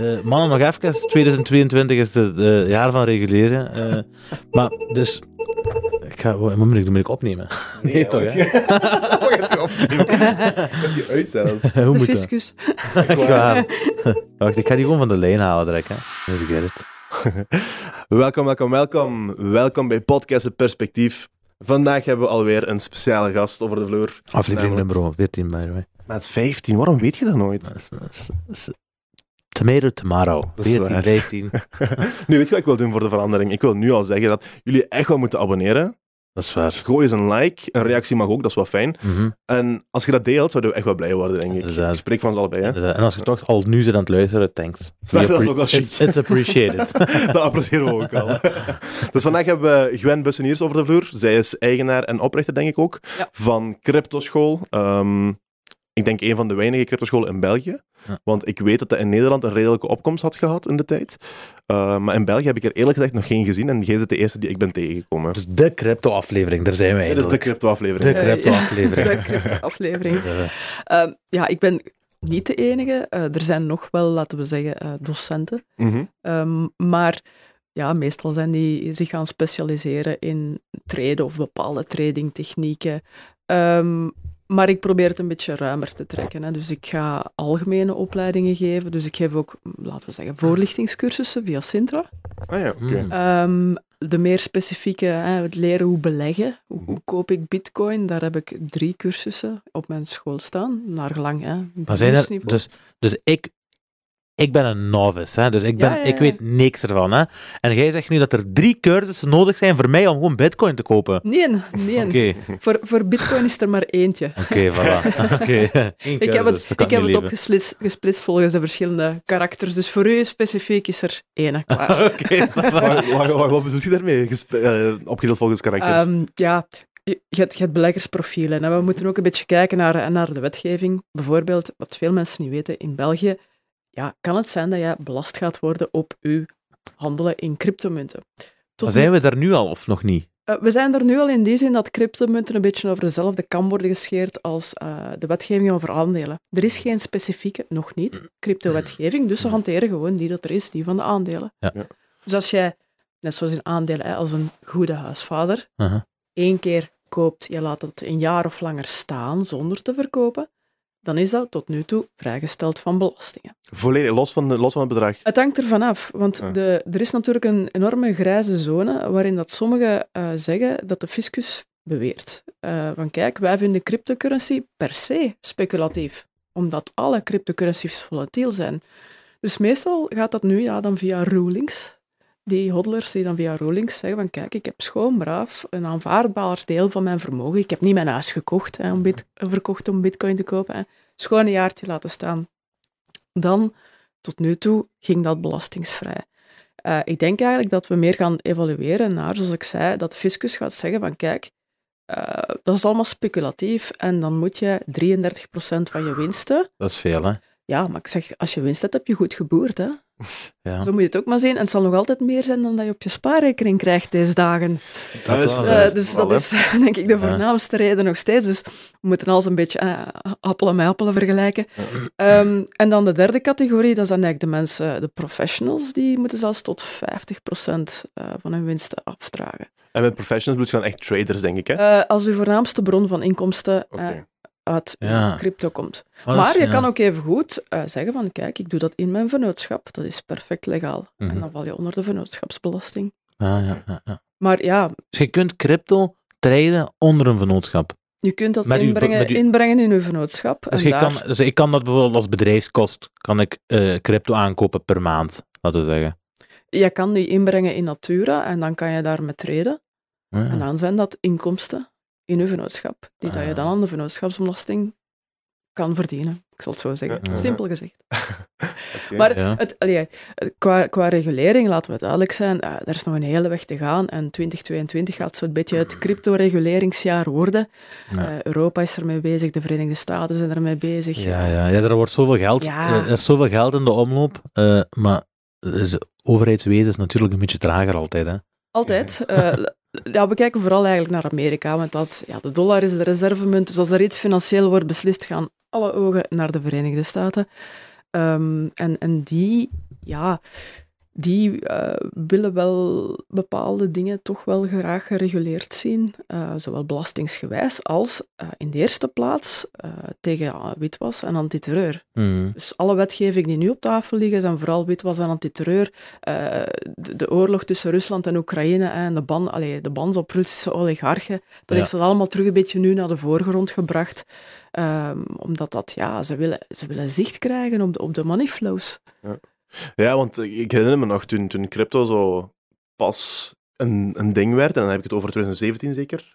eh, mannen, nog even. 2022 is het uh, jaar van reguleren. Uh, maar dus... Ik ga, wat moet ik doen? Moet ik opnemen? Nee, nee toch, hè? Gaat je opnemen? Die uitstellen. De fiscus. Wacht, ik ga die gewoon van de lijn halen direct. Hè. Let's get it. welkom, welkom, welkom. Welkom bij Podcast Het Perspectief. Vandaag hebben we alweer een speciale gast over de vloer. Aflevering nummer 14, by the way. Met 15, waarom weet je dat nooit? Tomato, tomato. 14, 15. nu, weet je wat ik wil doen voor de verandering? Ik wil nu al zeggen dat jullie echt wel moeten abonneren. Dat is waar. Gooi eens een like. Een reactie mag ook, dat is wel fijn. Mm -hmm. En als je dat deelt, zouden we echt wel blij worden, denk ik. Ik spreek van ons allebei. Hè? En als je toch al nu zit aan het luisteren, thanks. dat is ook wel chic. It's, it's appreciated. dat appreciëren we ook al. dus vandaag hebben we Gwen Busseniers over de vloer. Zij is eigenaar en oprichter, denk ik ook, ja. van Cryptoschool. Um, ik denk een van de weinige cryptoscholen in België. Ja. Want ik weet dat dat in Nederland een redelijke opkomst had gehad in de tijd. Uh, maar in België heb ik er eerlijk gezegd nog geen gezien. En jij bent de eerste die ik ben tegengekomen. Dus de crypto-aflevering, daar zijn we Dit is de crypto-aflevering. De crypto-aflevering. Uh, ja, de crypto-aflevering. ja. Uh, ja, ik ben niet de enige. Uh, er zijn nog wel, laten we zeggen, uh, docenten. Mm -hmm. um, maar ja, meestal zijn die zich gaan specialiseren in traden of bepaalde tradingtechnieken. Um, maar ik probeer het een beetje ruimer te trekken. Hè. Dus ik ga algemene opleidingen geven. Dus ik geef ook, laten we zeggen, voorlichtingscursussen via Sintra. Ah ja, oké. Okay. Mm. Um, de meer specifieke, hè, het leren hoe beleggen. Hoe, hoe, koop ik bitcoin? Daar heb ik drie cursussen op mijn school staan. Naar gelang, hè. Maar zijn er, dus, dus ik, ik ben een novice, hè, dus ik, ben, Ja, ja, ik weet niks ervan. Hè. En jij zegt nu dat er drie cursussen nodig zijn voor mij om gewoon bitcoin te kopen. Nee, nee. Oké, Voor, voor bitcoin is er maar eentje. oké, voilà. Ik heb het, kan ik heb het opgesplitst gesplitst volgens de verschillende karakters. Dus voor u specifiek is er één. klaar. Oké, wat bedoel je daarmee? Uh, opgedeeld volgens karakters. Um, ja, je, je, hebt, je hebt beleggersprofielen. En we moeten ook een beetje kijken naar, naar de wetgeving. Bijvoorbeeld, wat veel mensen niet weten, in België ja, kan het zijn dat je belast gaat worden op je handelen in cryptomunten. Tot Maar zijn we daar nu al of nog niet? Uh, we zijn er nu al in die zin dat cryptomunten een beetje over dezelfde kam worden gescheerd als uh, de wetgeving over aandelen. Er is geen specifieke, nog niet, cryptowetgeving, dus ze hanteren gewoon die dat er is, die van de aandelen. Ja. Ja. Dus als jij, net zoals in aandelen, als een goede huisvader, Uh -huh. één keer koopt, je laat het een jaar of langer staan zonder te verkopen, dan is dat tot nu toe vrijgesteld van belastingen. Volledig los van, los van het bedrag. Het hangt ervan af, want Ja. de, er is natuurlijk een enorme grijze zone waarin dat sommigen uh, zeggen dat de fiscus beweert. Uh, van kijk, wij vinden cryptocurrency per se speculatief, omdat alle cryptocurrencies volatiel zijn. Dus meestal gaat dat nu ja, dan via rulings. Die hodlers die dan via rulings zeggen van kijk, ik heb schoon braaf een aanvaardbaar deel van mijn vermogen. Ik heb niet mijn huis gekocht, hè, om bit, verkocht om bitcoin te kopen. Hè. Schoon een jaartje laten staan. Dan, tot nu toe, ging dat belastingsvrij. Uh, ik denk eigenlijk dat we meer gaan evalueren naar, zoals ik zei, dat de fiscus gaat zeggen van kijk, uh, dat is allemaal speculatief en dan moet je 33% van je winsten... Dat is veel, hè? Ja, maar ik zeg, als je winst hebt, heb je goed geboerd, hè? Ja. Zo moet je het ook maar zien. En het zal nog altijd meer zijn dan dat je op je spaarrekening krijgt deze dagen. Dat is, wel, dat Uh, is dus wel, dat is denk ik de voornaamste reden nog steeds. Dus we moeten alles een beetje uh, appelen met appelen vergelijken. Um, en dan de derde categorie, dat zijn eigenlijk de mensen, de professionals, die moeten zelfs tot 50% uh, van hun winsten afdragen. En met professionals bedoel je dan echt traders, denk ik, hè? Uh, als uw voornaamste bron van inkomsten. Uit Ja. crypto komt. Maar dat Maar je ja. kan ook even goed uh, zeggen van kijk, ik doe dat in mijn vennootschap. Dat is perfect legaal. Mhm. En dan val je onder de vennootschapsbelasting. Ja, ja, ja, ja. Maar ja, Dus je kunt crypto traden onder een vennootschap. je kunt dat Met inbrengen, uw- inbrengen in uw vennootschap. Dus, je daar, kan, dus ik kan dat bijvoorbeeld als bedrijfskost, kan ik eh, crypto aankopen per maand, laten we zeggen. Je kan die inbrengen in Natura en dan kan je daarmee treden. Ja. En dan zijn dat inkomsten in uw vennootschap, die dat je Ah. dan aan de vennootschapsbelasting kan verdienen. Ik zal het zo zeggen. Ja. Simpel gezegd. Maar Ja. het, allee, qua, qua regulering, laten we duidelijk zijn, uh, er is nog een hele weg te gaan. En 2022 gaat zo'n beetje het crypto-reguleringsjaar worden. Ja. Uh, Europa is ermee bezig, de Verenigde Staten zijn ermee bezig. Ja, ja, ja, er wordt zoveel geld, Ja. eh, er is zoveel geld in de omloop, eh, maar overheidswezen is natuurlijk een beetje trager altijd. Hè. Altijd. Ja, we kijken vooral eigenlijk naar Amerika, want dat, ja, de dollar is de reservemunt. Dus als er iets financieel wordt beslist, gaan alle ogen naar de Verenigde Staten. Um, en, en die ja, die eh, willen wel bepaalde dingen toch wel graag gereguleerd zien, eh, zowel belastingsgewijs als eh, in de eerste plaats tegen witwas en antiterreur. Mhm. Dus alle wetgeving die nu op tafel liggen zijn vooral witwas en antiterreur. De, de, oorlog tussen Rusland en Oekraïne en de, ban, allee, de band op Russische oligarchen, dat heeft dat allemaal terug een beetje nu naar de voorgrond gebracht. Ehm, omdat dat, ja, ze willen, ze willen zicht krijgen op de, op de money flows. Ja. Ja, want ik herinner me nog toen, toen crypto zo pas een, een ding werd, en dan heb ik het over 2017 zeker,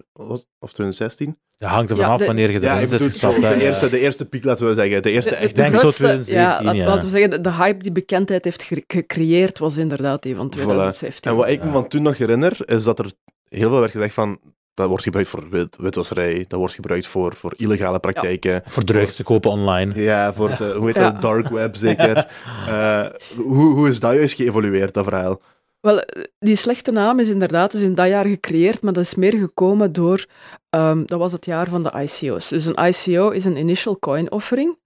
of 2016. Dat hangt er vanaf ja, wanneer je erin zit gestapt. De, eerste, de eerste piek, laten we zeggen. De eerste de, echt... Ik denk zo 2017, ja, ja. Laten we zeggen, de hype die bekendheid heeft gecreëerd was inderdaad die van 2017. En wat ik me van toen nog herinner, is dat er heel veel werd gezegd van dat wordt gebruikt voor wit, witwasserij, dat wordt gebruikt voor, voor illegale praktijken. Voor drugs te kopen online. Ja, voor de, hoe heet dat, dark web zeker. uh, hoe, hoe is dat juist geëvolueerd, dat verhaal? Wel, die slechte naam is inderdaad dus in dat jaar gecreëerd, maar dat is meer gekomen door, um, dat was het jaar van de ICO's. Dus een ICO is een Initial Coin Offering.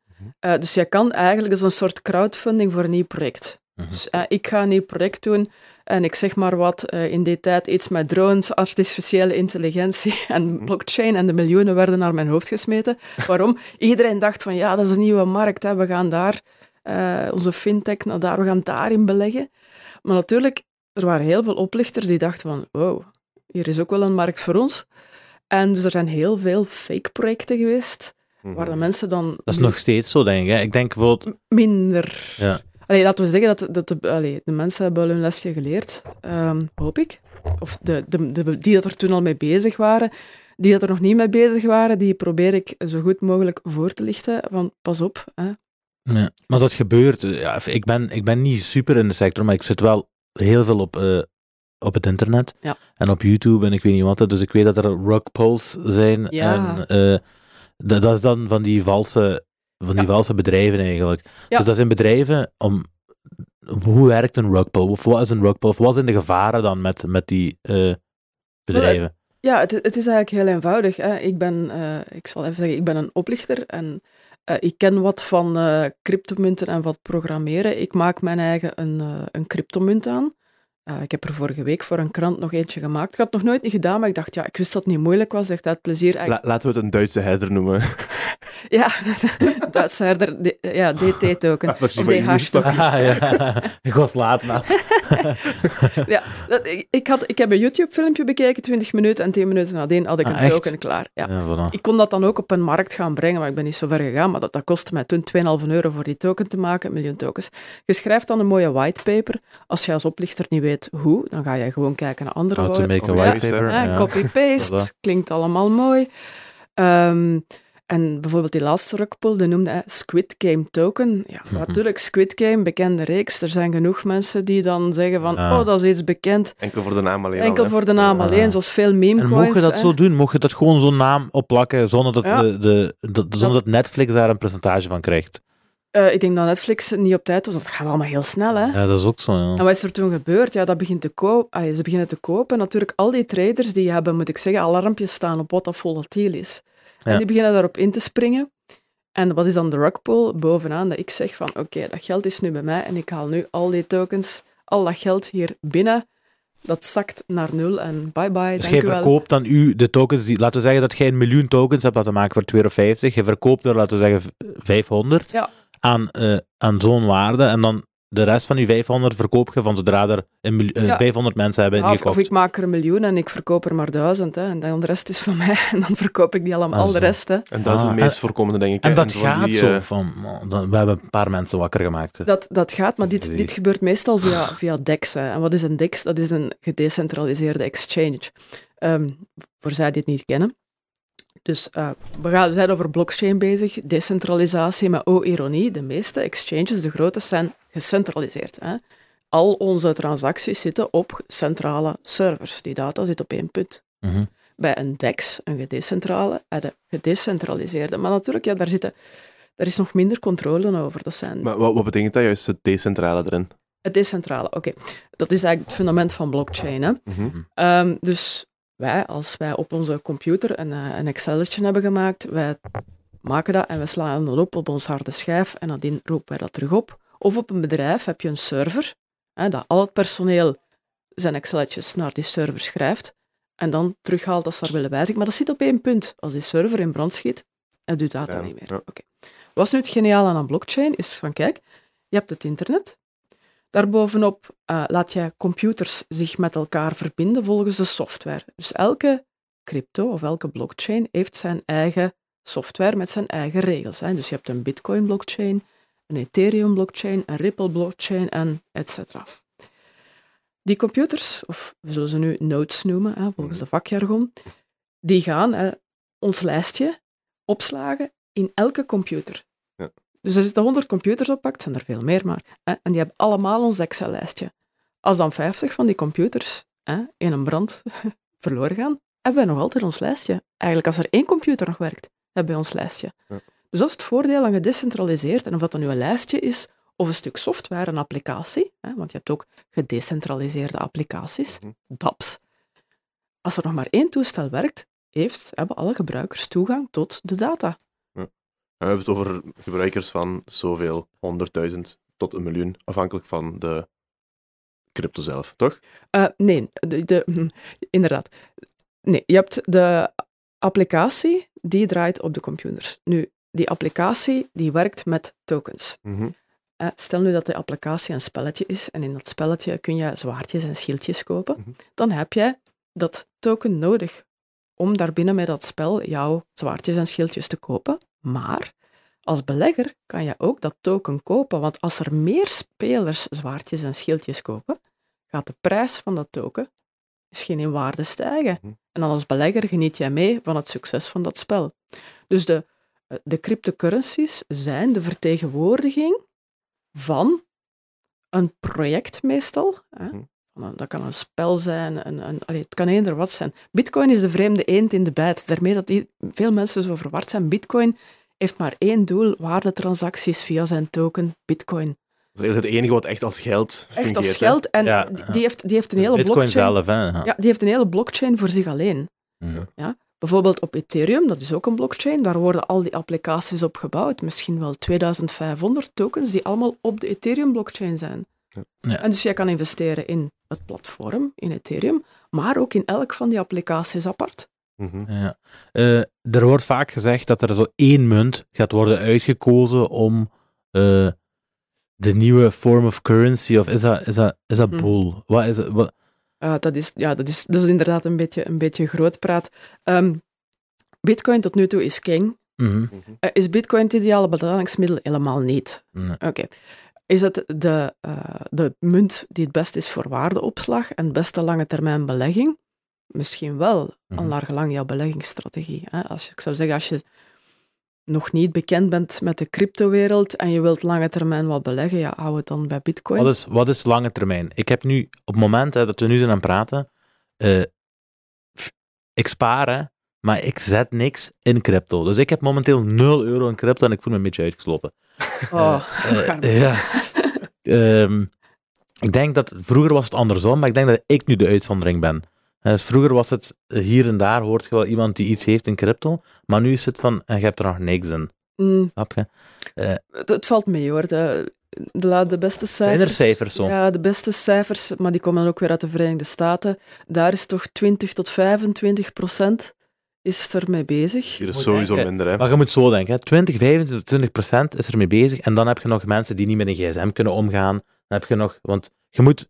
Uh, dus je kan eigenlijk, dat is een soort crowdfunding voor een nieuw project. Mhm. Dus uh, ik ga een nieuw project doen en ik zeg maar wat, uh, in die tijd iets met drones, artificiële intelligentie en blockchain en de miljoenen werden naar mijn hoofd gesmeten. Waarom? Iedereen dacht van ja, dat is een nieuwe markt, hè. we gaan daar, uh, onze fintech, naar daar, we gaan daarin beleggen. Maar natuurlijk, er waren heel veel oplichters die dachten van wow, hier is ook wel een markt voor ons. En dus er zijn heel veel fake projecten geweest, Mhm. waar de mensen dan... Dat is nog steeds zo, denk ik. Hè. Ik denk bijvoorbeeld... Minder. Ja. Allee, laten we zeggen dat, dat de, allee, de mensen hebben wel hun lesje geleerd, um, hoop ik. Of de, de, de, die dat er toen al mee bezig waren. Die dat er nog niet mee bezig waren, die probeer ik zo goed mogelijk voor te lichten. Van, pas op. Hè. Ja, maar dat gebeurt. Ja, ik, ben, ik ben niet super in de sector, maar ik zit wel heel veel op, uh, op het internet. Ja. En op YouTube en ik weet niet wat. Dus ik weet dat er rug pulls zijn. Ja. En uh, dat, dat is dan van die valse van die valse bedrijven eigenlijk. Dus dat zijn bedrijven om. Hoe werkt een rugpull? Of wat is een rugpull? Of wat zijn de gevaren dan met, met die uh, bedrijven? Ja, het, het, is eigenlijk heel eenvoudig. Hè. Ik ben, uh, ik zal even zeggen, ik ben een oplichter en uh, ik ken wat van cryptomunten en wat programmeren. Ik maak mijn eigen een, een cryptomunt aan. Uh, ik heb er vorige week voor een krant nog eentje gemaakt. Ik had het nog nooit niet gedaan, maar ik dacht, ja, ik wist dat het niet moeilijk was. Echt uit plezier. La laten we het een Duitse herder noemen. ja, Duitse herder, ja, DT-token. Of DH-token. Ah, ja. Ik was laat, maat. ja, dat, ik, ik, had, ik heb een YouTube-filmpje bekeken, 20 minuten, en 10 minuten nadien had ik ah, een token klaar. Ja. ja voilà. Ik kon dat dan ook op een markt gaan brengen, maar ik ben niet zo ver gegaan. Maar dat, dat kostte mij toen 2,5 euro voor die token te maken, een miljoen tokens. Je schrijft dan een mooie whitepaper. Als je als oplichter niet weet hoe, dan ga je gewoon kijken naar andere How to make a ja, white paper. Ja, Ja. Copy-paste, Voilà. klinkt allemaal mooi. Um, en bijvoorbeeld die laatste rugpull, die noemde hij Squid Game Token. Ja, Mhm. natuurlijk, Squid Game, bekende reeks. Er zijn genoeg mensen die dan zeggen van, oh, dat is iets bekend. Enkel voor de naam alleen Enkel al, voor de naam alleen, zoals veel meme En coins. mocht je dat hè. zo doen? Mocht je dat gewoon zo'n naam opplakken zonder dat, Ja. de, de, de- zonder dat Netflix daar een percentage van krijgt? Eh, ik denk dat Netflix niet op tijd was. Dat gaat allemaal heel snel, hè. Ja, dat is ook zo. Ja. En wat is er toen gebeurd? Ja, dat begint te. Allee, ze beginnen te kopen. Natuurlijk, al die traders die hebben, moet ik zeggen, alarmpjes staan op wat dat volatiel is. En die beginnen daarop in te springen. En wat is dan de rugpull bovenaan? Dat ik zeg van, oké, dat geld is nu bij mij en ik haal nu al die tokens, al dat geld hier binnen. Dat zakt naar nul en bye bye, Dus jij verkoopt dan u de tokens, die, laten we zeggen dat jij een miljoen tokens hebt laten maken voor 2,50 Je verkoopt er, laten we zeggen, v- 500 Ja. aan, eh, aan zo'n waarde. En dan de rest van die 500 verkoop je van zodra er een mil- eh, Ja. 500 mensen hebben Ja, ingekocht. of ik maak er een miljoen en ik verkoop er maar duizend. Hè, en dan de rest is van mij. En dan verkoop ik die allemaal, Ah, al de rest. Hè. En dat is Ah, het meest voorkomende, denk ik. En dat gaat die, zo eh, van, dan- we hebben een paar mensen wakker gemaakt. Dat, dat gaat, maar dit, dit gebeurt meestal via, via DEX. Hè. En wat is een DEX? Dat is een gedecentraliseerde exchange. Ehm, voor zij die het niet kennen. Dus eh, we, gaan, we zijn over blockchain bezig, decentralisatie, maar oh ironie, de meeste exchanges, de grote, zijn gecentraliseerd. Hè. Al onze transacties zitten op centrale servers. Die data zit op één punt. Mhm. Bij een DEX, een gedecentrale, en de gedecentraliseerde. Maar natuurlijk, ja, daar, zitten, daar is nog minder controle over. Dat zijn Maar wat, wat betekent dat juist, het decentrale erin? het decentrale, oké. Dat is eigenlijk het fundament van blockchain. Hè? Mhm. Ehm, dus wij, als wij op onze computer een, eh, een Excelletje hebben gemaakt, wij maken dat en we slaan dat op op ons harde schijf en nadien roepen wij dat terug op Of op een bedrijf heb je een server, hè, dat al het personeel zijn Excelletjes naar die server schrijft en dan terughaalt als ze daar willen wijzigen. Maar dat zit op één punt. Als die server in brand schiet, en doet data Ja, niet meer. ja. Wat is nu het geniaal aan een blockchain? Is van, kijk, je hebt het internet. Daarbovenop eh, laat je computers zich met elkaar verbinden volgens de software. Dus elke crypto of elke blockchain heeft zijn eigen software met zijn eigen regels. Hè. Dus je hebt een Bitcoin-blockchain, een Ethereum-blockchain, een Ripple-blockchain en et cetera. Die computers, of we zullen ze nu nodes noemen, hè, volgens de vakjargon, die gaan hè, ons lijstje opslagen in elke computer. Dus er zitten 100 computers op, het zijn er veel meer, maar, hè, en die hebben allemaal ons Excel-lijstje. Als dan 50 van die computers hè, in een brand verloren gaan, hebben wij nog altijd ons lijstje. Eigenlijk, als er één computer nog werkt, hebben wij ons lijstje. Ja. Dus dat is het voordeel aan gedecentraliseerd. En of dat dan nu een lijstje is, of een stuk software, een applicatie, hè, want je hebt ook gedecentraliseerde applicaties, Mhm. dApps. Als er nog maar één toestel werkt, heeft, hebben alle gebruikers toegang tot de data. En we hebben het over gebruikers van zoveel, 100.000 tot een miljoen, afhankelijk van de crypto zelf, toch? Eh, nee, de, de, inderdaad. Nee, je hebt de applicatie, die draait op de computers. Nu, die applicatie, die werkt met tokens. Mhm. Eh, stel nu dat de applicatie een spelletje is en in dat spelletje kun je zwaardjes en schildjes kopen, Mhm. dan heb jij dat token nodig om daarbinnen met dat spel jouw zwaardjes en schildjes te kopen. Maar als belegger kan je ook dat token kopen, want als er meer spelers zwaardjes en schildjes kopen, gaat de prijs van dat token misschien in waarde stijgen. Mhm. En dan als belegger geniet jij mee van het succes van dat spel. Dus de, de cryptocurrencies zijn de vertegenwoordiging van een project meestal. Hè. Een- Dat kan een spel zijn, een, een, allee, het kan eender wat zijn. Bitcoin is de vreemde eend in de bijt. Daarmee dat die, veel mensen zo verward zijn. Bitcoin heeft maar één doel, waardetransacties via zijn token Bitcoin. Dat is eigenlijk het enige wat echt als geld Echt als fungeert, geld. En Ja, die, ja. die heeft, die heeft een hele Bitcoin blockchain. zelf, hè. Ja. Ja, die heeft een hele blockchain voor zich alleen. Ja. Bijvoorbeeld op Ethereum, dat is ook een blockchain, daar worden al die applicaties op gebouwd. Misschien wel 2500 tokens die allemaal op de Ethereum-blockchain zijn. Ja. Ja. En dus jij kan investeren in het platform, in Ethereum, maar ook in elk van die applicaties apart. Mhm. Ja. Eh, er wordt vaak gezegd dat er zo één munt gaat worden uitgekozen om eh, de nieuwe form of currency, of is dat, is dat, is dat Hm. bull? Wat is het? Wat, Uh, dat, is, ja, dat, is, dat is inderdaad een beetje, een beetje groot praat. Ehm, Bitcoin tot nu toe is king. Mhm. Mhm. Eh, is Bitcoin het ideale betalingsmiddel? Helemaal niet. Oké. Is het de, eh, de munt die het best is voor waardeopslag en het beste lange termijn belegging? Misschien wel, Mhm. al naar gelang jouw beleggingsstrategie. Hè? Als je, ik zou zeggen, als je nog niet bekend bent met de cryptowereld en je wilt lange termijn wat beleggen, ja, hou het dan bij Bitcoin. Wat, is, wat is lange termijn? Ik heb nu, op het moment hè, dat we nu zijn aan het praten, eh, ik spaar, hè, maar ik zet niks in crypto. Dus ik heb momenteel 0 euro in crypto en ik voel me een beetje uitgesloten. Oh, Eh, ja. Ehm, ik denk dat vroeger was het andersom, maar ik denk dat ik nu de uitzondering ben. Eh, vroeger was het eh, hier en daar hoort je wel iemand die iets heeft in crypto, maar nu is het van en je hebt er nog niks in. Mm, Snap je? het, het valt mee hoor. De, de beste cijfers. Zijn er cijfers zo? Ja, de beste cijfers, maar die komen dan ook weer uit de Verenigde Staten. Daar is toch 20 tot 25 procent is er mee bezig. Hier is sowieso denken. minder, hè. Maar je moet zo denken, hè. 20, 25 procent is ermee bezig en dan heb je nog mensen die niet met een gsm kunnen omgaan. Dan heb je nog, want je moet,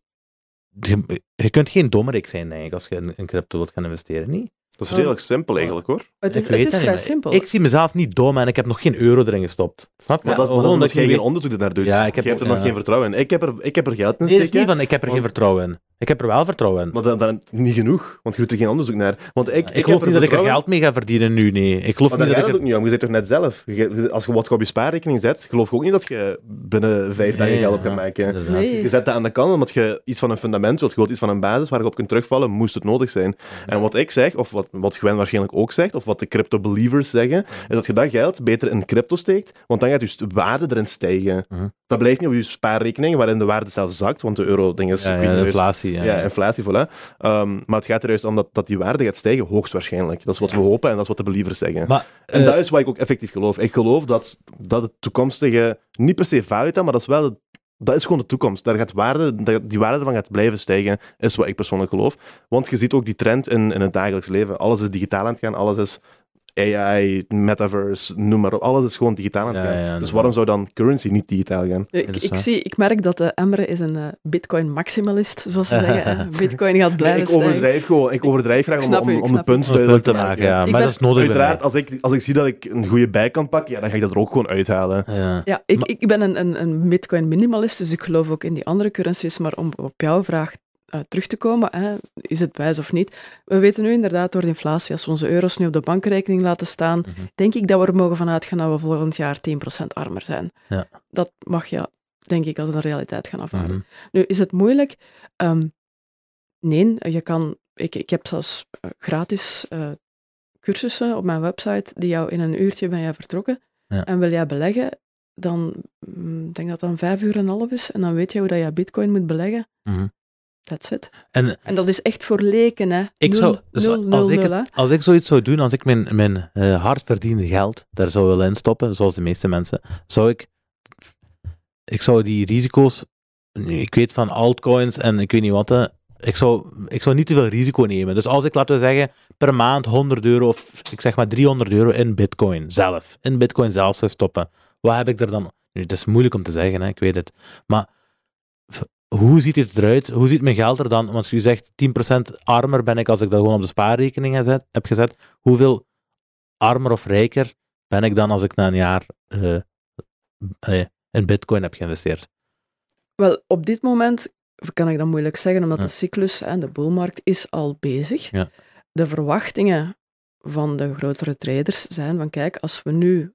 je, je kunt geen dommerik zijn eigenlijk als je in, in crypto wilt gaan investeren, niet? Dat is redelijk simpel eigenlijk, hoor. Het is, het is vrij simpel. Ik zie mezelf niet dom en ik heb nog geen euro erin gestopt. Snap je? Maar dat, is- maar Gewoon dat is omdat jij geen onderzoek naar doet. Ja, ik heb jij hebt er nog geen vertrouwen in. Ik heb er, ik heb er geld in. Nee, het is steken, niet van ik heb er geen vertrouwen in. Ik heb er wel vertrouwen in. maar dan, dan niet genoeg, want je doet er geen onderzoek naar. Want ik, ik, geloof niet dat ik er geld mee ga verdienen nu, nee. Ik geloof Maar niet dat gaat ik het er... ook niet. Je zegt toch net zelf, je- als je wat op je spaarrekening zet, geloof ik ook niet dat je binnen vijf dagen Nee, geld op kan maken. Nee. Je zet dat aan de kant omdat je iets van een fundament wilt, je wilt iets van een basis waar je op kunt terugvallen, moest het nodig zijn. En wat ik zeg, of wat, wat Gwen waarschijnlijk ook zegt, of wat de crypto believers zeggen, is dat je dat geld beter in crypto steekt, want dan gaat je waarde erin stijgen. Mhm. Dat blijft niet op je spaarrekening, waarin de waarde zelf zakt, want de euro-ding is... Ja, ja, inflatie. Ja, ja, ja. inflatie, voilà. Ehm, maar het gaat er juist om dat, dat die waarde gaat stijgen, hoogstwaarschijnlijk. Dat is wat we hopen en dat is wat de believers zeggen. Maar, En eh, dat is wat ik ook effectief geloof. Ik geloof dat, dat het toekomstige, niet per se valuta, maar dat is wel het dat is gewoon de toekomst. Daar gaat waarde, die waarde ervan gaat blijven stijgen, is wat ik persoonlijk geloof. Want je ziet ook die trend in, in het dagelijks leven. Alles is digitaal aan het gaan, alles is AI, metaverse, noem maar op. Alles is gewoon digitaal aan het Ja, gaan. ja, dus waarom zou dan currency niet digitaal gaan? Ik, is ik, zie, ik merk dat de Emre is een eh, bitcoin-maximalist, zoals ze zeggen. Bitcoin gaat blijven Nee, ik stijgen. overdrijf gewoon. Ik overdrijf graag om, u, om de punt duidelijk punt te maken. ja. Maar ben- dat is nodig Uiteraard, als ik, als ik zie dat ik een goede bij kan pakken, ja, dan ga ik dat er ook gewoon uithalen. Ja. Ja, ik, ik ben een, een, een bitcoin-minimalist, dus ik geloof ook in die andere currencies. Maar om op jouw vraag eh, terug te komen, hè, is het wijs of niet? We weten nu inderdaad door de inflatie, als we onze euro's nu op de bankrekening laten staan, Mhm. denk ik dat we er mogen van uitgaan dat we volgend jaar 10% armer zijn. Ja. Dat mag je, denk ik, als een realiteit gaan afvaren. Mhm. Nu, is het moeilijk? Ehm, nee, je kan... Ik, ik heb zelfs eh, gratis eh, cursussen op mijn website die jou in een uurtje ben jij vertrokken. Ja. En wil jij beleggen, dan mm, ik denk dat dat een vijf uur en een half is. En dan weet je hoe dat je bitcoin moet beleggen. Mhm. That's it. En En dat is echt voor leken, hè. ik Nul, zou, dus nul, als, ik het, als ik zoiets zou doen, als ik mijn, mijn eh, hard verdiende geld daar zou willen instoppen, zoals de meeste mensen, zou ik, ik zou die risico's, ik weet van altcoins en ik weet niet wat, hè, ik zou, ik zou niet te veel risico nemen. Dus als ik, laten we zeggen, per maand 100 euro of ik zeg maar 300 euro in bitcoin zelf, in bitcoin zelf zou stoppen, wat heb ik er dan? Nu, het is moeilijk om te zeggen, hè, ik weet het. Maar hoe ziet het eruit? Hoe ziet mijn geld er dan? Want u zegt 10% armer ben ik als ik dat gewoon op de spaarrekening heb gezet. Heb gezet. Hoeveel armer of rijker ben ik dan als ik na een jaar eh, eh, in bitcoin heb geïnvesteerd? Wel, op dit moment kan ik dat moeilijk zeggen, omdat Ja. de cyclus en de boelmarkt is al bezig. Ja. De verwachtingen van de grotere traders zijn van, kijk, als we nu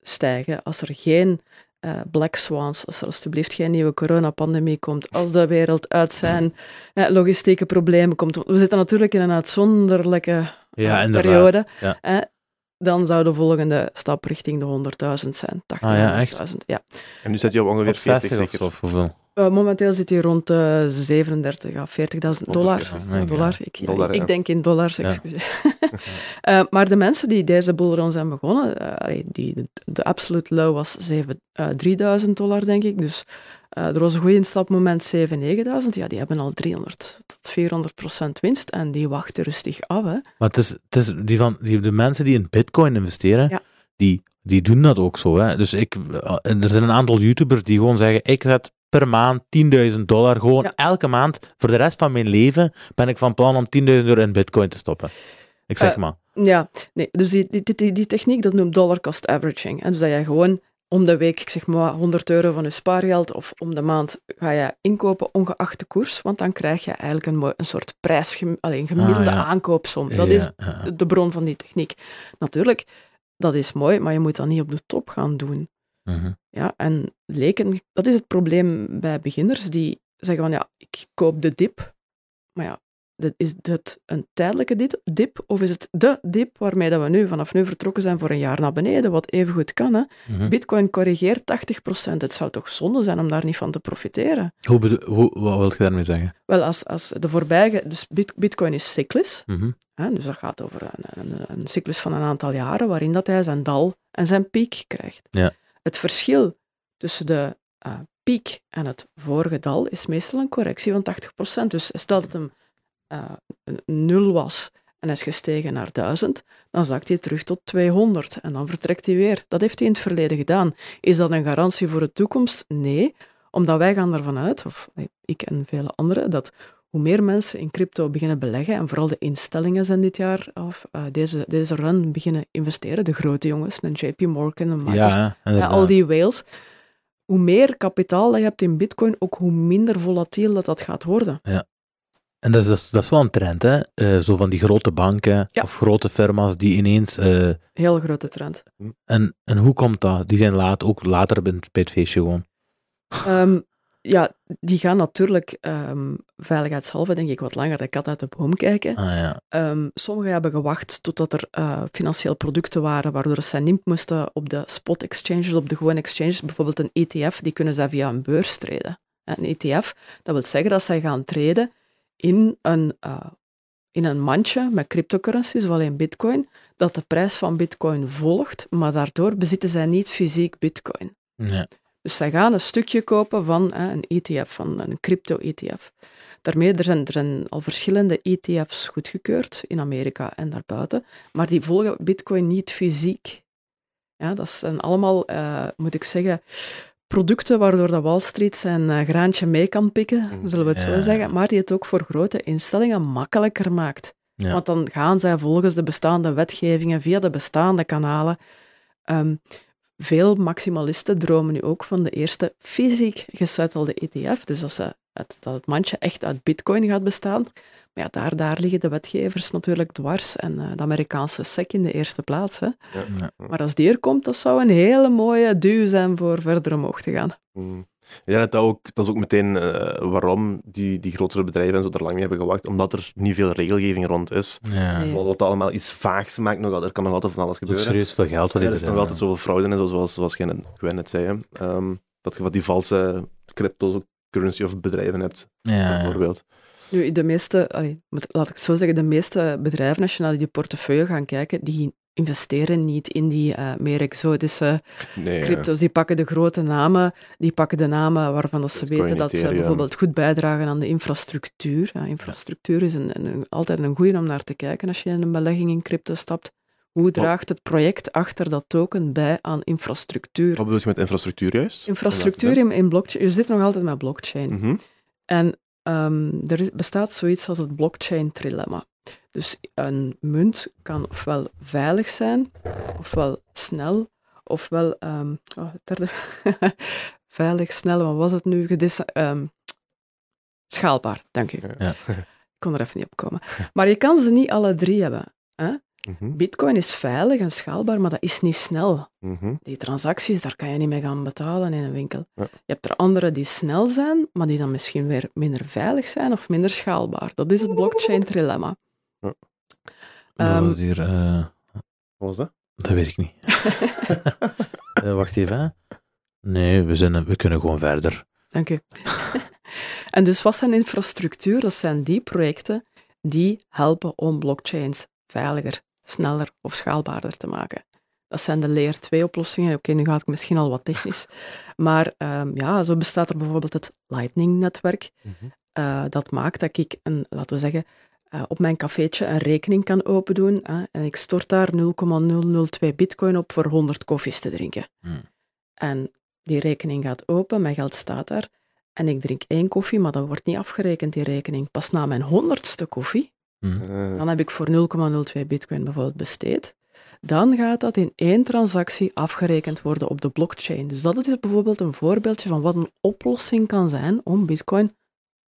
stijgen, als er geen eh, black swans, als er alsjeblieft geen nieuwe coronapandemie komt, als de wereld uit zijn eh, logistieke problemen komt. We zitten natuurlijk in een uitzonderlijke Ja, eh, periode. Ja. eh, dan zou de volgende stap richting de 100.000 zijn. 80.000, Ah ja, echt? 100.000, ja. En nu zit je op ongeveer Op 60 40 of zeker. zo, of hoeveel? Eh, momenteel zit hij rond de 37 à 40.000 dollar. Ja. dollar. Ik, ja, Dollar, ik ja. denk in dollars, Ja. excuseer. Eh, maar de mensen die deze boelron zijn begonnen, eh, die, de, de absolute low was 7, eh, 3000 dollar, denk ik. Dus eh, er was een goed instapmoment 7, 9000. Ja, die hebben al 300 tot 400 procent winst en die wachten rustig af. Hè. Maar het is, het is die van, die, de mensen die in bitcoin investeren, Ja. die, die doen dat ook zo. Hè. Dus ik, er zijn een aantal YouTubers die gewoon zeggen, ik zet per maand 10.000 dollar, gewoon Ja. elke maand, voor de rest van mijn leven ben ik van plan om 10.000 euro in bitcoin te stoppen. Ik zeg Eh, maar. Ja, nee, dus die, die, die, die techniek, dat noemt dollar cost averaging. En dus dat je gewoon om de week, ik zeg maar 100 euro van je spaargeld, of om de maand ga je inkopen ongeacht de koers, want dan krijg je eigenlijk een, een soort prijs, alleen gemiddelde Ah, ja. aankoopsom. Dat Ja, is de bron van die techniek. Natuurlijk, dat is mooi, maar je moet dat niet op de top gaan doen. Mhm. Ja, en leken, dat is het probleem bij beginners die zeggen van ja, ik koop de dip. Maar ja, is het een tijdelijke dip of is het de dip waarmee dat we nu vanaf nu vertrokken zijn voor een jaar naar beneden, wat even goed kan. Hè? Mhm. Bitcoin corrigeert 80%. Het zou toch zonde zijn om daar niet van te profiteren? Hoe hoe, wat wil je daarmee zeggen? Wel, als, als de voorbije, dus bit- Bitcoin is cyclisch, Mhm. hè, dus dat gaat over een, een, een cyclus van een aantal jaren waarin dat hij zijn dal en zijn piek krijgt. Ja. Het verschil tussen de eh, piek en het vorige dal is meestal een correctie van 80%. Dus stel dat hem eh, een nul was en is gestegen naar 1000, dan zakt hij terug tot 200 en dan vertrekt hij weer. Dat heeft hij in het verleden gedaan. Is dat een garantie voor de toekomst? Nee, omdat wij gaan ervan uit, of ik en vele anderen, dat hoe meer mensen in crypto beginnen beleggen, en vooral de instellingen zijn dit jaar, of eh, deze, deze run beginnen investeren, de grote jongens, een JP Morgan, een Microsoft, Ja, ja, al die whales, hoe meer kapitaal dat je hebt in bitcoin, ook hoe minder volatiel dat dat gaat worden. En dat is, dat is, dat is wel een trend, hè? Eh, zo van die grote banken Ja. of grote firma's die ineens. eh, Heel grote trend. en, en hoe komt dat? Die zijn laat, ook later bij het- bij het feestje gewoon. Ehm, ja, die gaan natuurlijk ehm, veiligheidshalve, denk ik, wat langer de kat uit de boom kijken. Ah ja. Ehm, sommigen hebben gewacht totdat er eh, financieel producten waren waardoor ze niet moesten op de spot exchanges, op de gewone exchanges. Bijvoorbeeld een ETF, die kunnen zij via een beurs treden. Een ETF, dat wil zeggen dat zij gaan treden in een, eh, in een mandje met cryptocurrencies, of alleen bitcoin, dat de prijs van bitcoin volgt, maar daardoor bezitten zij niet fysiek bitcoin. ja. Dus zij gaan een stukje kopen van hè, een ETF, van een crypto-ETF. Daarmee, er zijn, er zijn al verschillende ETF's goedgekeurd in Amerika en daarbuiten, maar die volgen Bitcoin niet fysiek. Ja, dat zijn allemaal, eh, moet ik zeggen, producten waardoor de Wall Street zijn eh, graantje mee kan pikken, zullen we het Ja. zo zeggen, maar die het ook voor grote instellingen makkelijker maakt. Ja. Want dan gaan zij volgens de bestaande wetgevingen via de bestaande kanalen. Ehm, veel maximalisten dromen nu ook van de eerste fysiek gesettelde ETF. Dus dat, ze het, dat het mandje echt uit bitcoin gaat bestaan. Maar ja, daar, daar liggen de wetgevers natuurlijk dwars. En eh, de Amerikaanse SEC in de eerste plaats. Hè. Ja. Maar als die er komt, dat zou een hele mooie duw zijn voor verder omhoog te gaan. Mm. Ja, dat, ook, dat is ook meteen eh, waarom die, die grotere bedrijven en zo er lang mee hebben gewacht, omdat er niet veel regelgeving rond is. Ja. Nee. Wat allemaal iets vaags maakt, nog, er kan nog altijd van alles gebeuren. serieus veel geld wat Ja, die er is nog altijd zoveel fraude in, zo- zoals, zoals jij net, Gwen net zei. Ehm, dat je wat die valse cryptocurrency of bedrijven hebt, Ja, ja. bijvoorbeeld. Nu, de meeste, allee, laat ik het zo zeggen, de meeste bedrijven, als je naar die portefeuille gaat kijken, die investeren niet in die eh, meer exotische Nee, crypto's. Die pakken de grote namen, die pakken de namen waarvan dat ze weten dat ze bijvoorbeeld goed bijdragen aan de infrastructuur. Ja, infrastructuur is een, een- altijd een goede om naar te kijken als je in een belegging in crypto stapt. Hoe draagt het project achter dat token bij aan infrastructuur? Wat bedoel je met infrastructuur juist? Infrastructuur in, in blockchain, je zit nog altijd met blockchain. Mhm. En ehm, er is- bestaat zoiets als het blockchain-trilemma. Dus een munt kan ofwel veilig zijn, ofwel snel, ofwel ehm, oh, veilig, snel, wat was het nu? Gedis ehm, schaalbaar, dank u. Ja. Ik kon er even niet op komen. Maar je kan ze niet alle drie hebben. Mhm. Bitcoin is veilig en schaalbaar, maar dat is niet snel. Mhm. Die transacties, daar kan je niet mee gaan betalen in een winkel. Ja. Je hebt er andere die snel zijn, maar die dan misschien weer minder veilig zijn of minder schaalbaar. Dat is het blockchain-trilemma. Ja. Ehm, Wat hier, eh, Wat was dat? dat weet ik niet. Eh, wacht even. hè. Nee, we, zijn, we kunnen gewoon verder. Dank u. en dus wat zijn infrastructuur? Dat zijn die projecten die helpen om blockchains veiliger, sneller of schaalbaarder te maken. Dat zijn de layer 2 oplossingen. Oké, nu ga ik misschien al wat technisch. Maar ehm, ja, zo bestaat er bijvoorbeeld het Lightning-netwerk. Mhm. Eh, dat maakt dat ik, een, laten we zeggen, eh, op mijn cafeetje een rekening kan opendoen. hè, en ik stort daar 0,002 bitcoin op voor 100 koffies te drinken. Hmm. En die rekening gaat open, mijn geld staat daar. En ik drink één koffie, maar dat wordt niet afgerekend, die rekening. Pas na mijn honderdste koffie, Hm. Eh, dan heb ik voor 0,02 bitcoin bijvoorbeeld besteed. Dan gaat dat in één transactie afgerekend worden op de blockchain. Dus dat is bijvoorbeeld een voorbeeldje van wat een oplossing kan zijn om bitcoin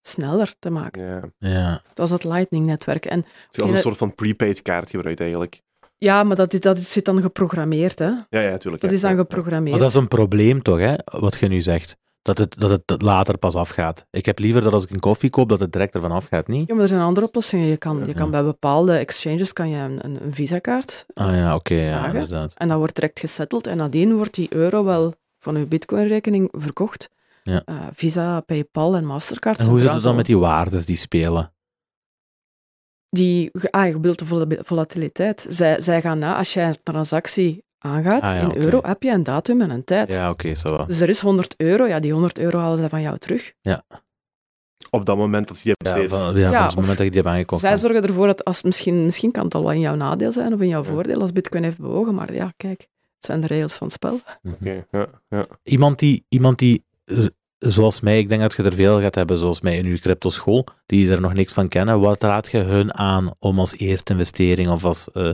sneller te maken. ja. Ja. Dat is het Lightning-netwerk. En Het is als een soort van prepaid kaart gebruikt eigenlijk. ja, maar dat, is, dat is, zit dan geprogrammeerd, hè. Ja, ja, tuurlijk. Dat ja. is dan Ja. geprogrammeerd. Maar dat is een probleem toch, hè, wat je nu zegt. Dat het, dat het later pas afgaat. Ik heb liever dat als ik een koffie koop, dat het direct ervan afgaat, niet? Ja, maar er zijn andere oplossingen. Je kan, je Ja. kan bij bepaalde exchanges kan je een, een, een visa-kaart Ah ja, oké, ja, inderdaad. En dat wordt direct gesetteld. En nadien wordt die euro wel van uw bitcoin-rekening verkocht. Ja. Eh, Visa, Paypal en Mastercard. En hoe zit het dan met die waardes die spelen? Die, ah, de vol- volatiliteit. Zij, zij gaan na, als jij een transactie aangaat Ah, ja, in euro, heb je een datum en een tijd. Ja, oké, zo wel. Dus er is 100 euro. Ja, die 100 euro halen zij van jou terug. Op dat moment dat je die hebt Ja, van, ja, Ja, van het moment dat je die hebt aangekocht. Zij zorgen ervoor dat als misschien, misschien kan het al wel in jouw nadeel zijn of in jouw Ja. voordeel als bitcoin heeft bewogen. Maar ja, kijk, het zijn de regels van het spel. Mhm. Oké, ja, ja. Iemand die, iemand die, zoals mij, ik denk dat je er veel gaat hebben, zoals mij in uw crypto school, die er nog niks van kennen, wat raad je hun aan om als eerste investering of als... eh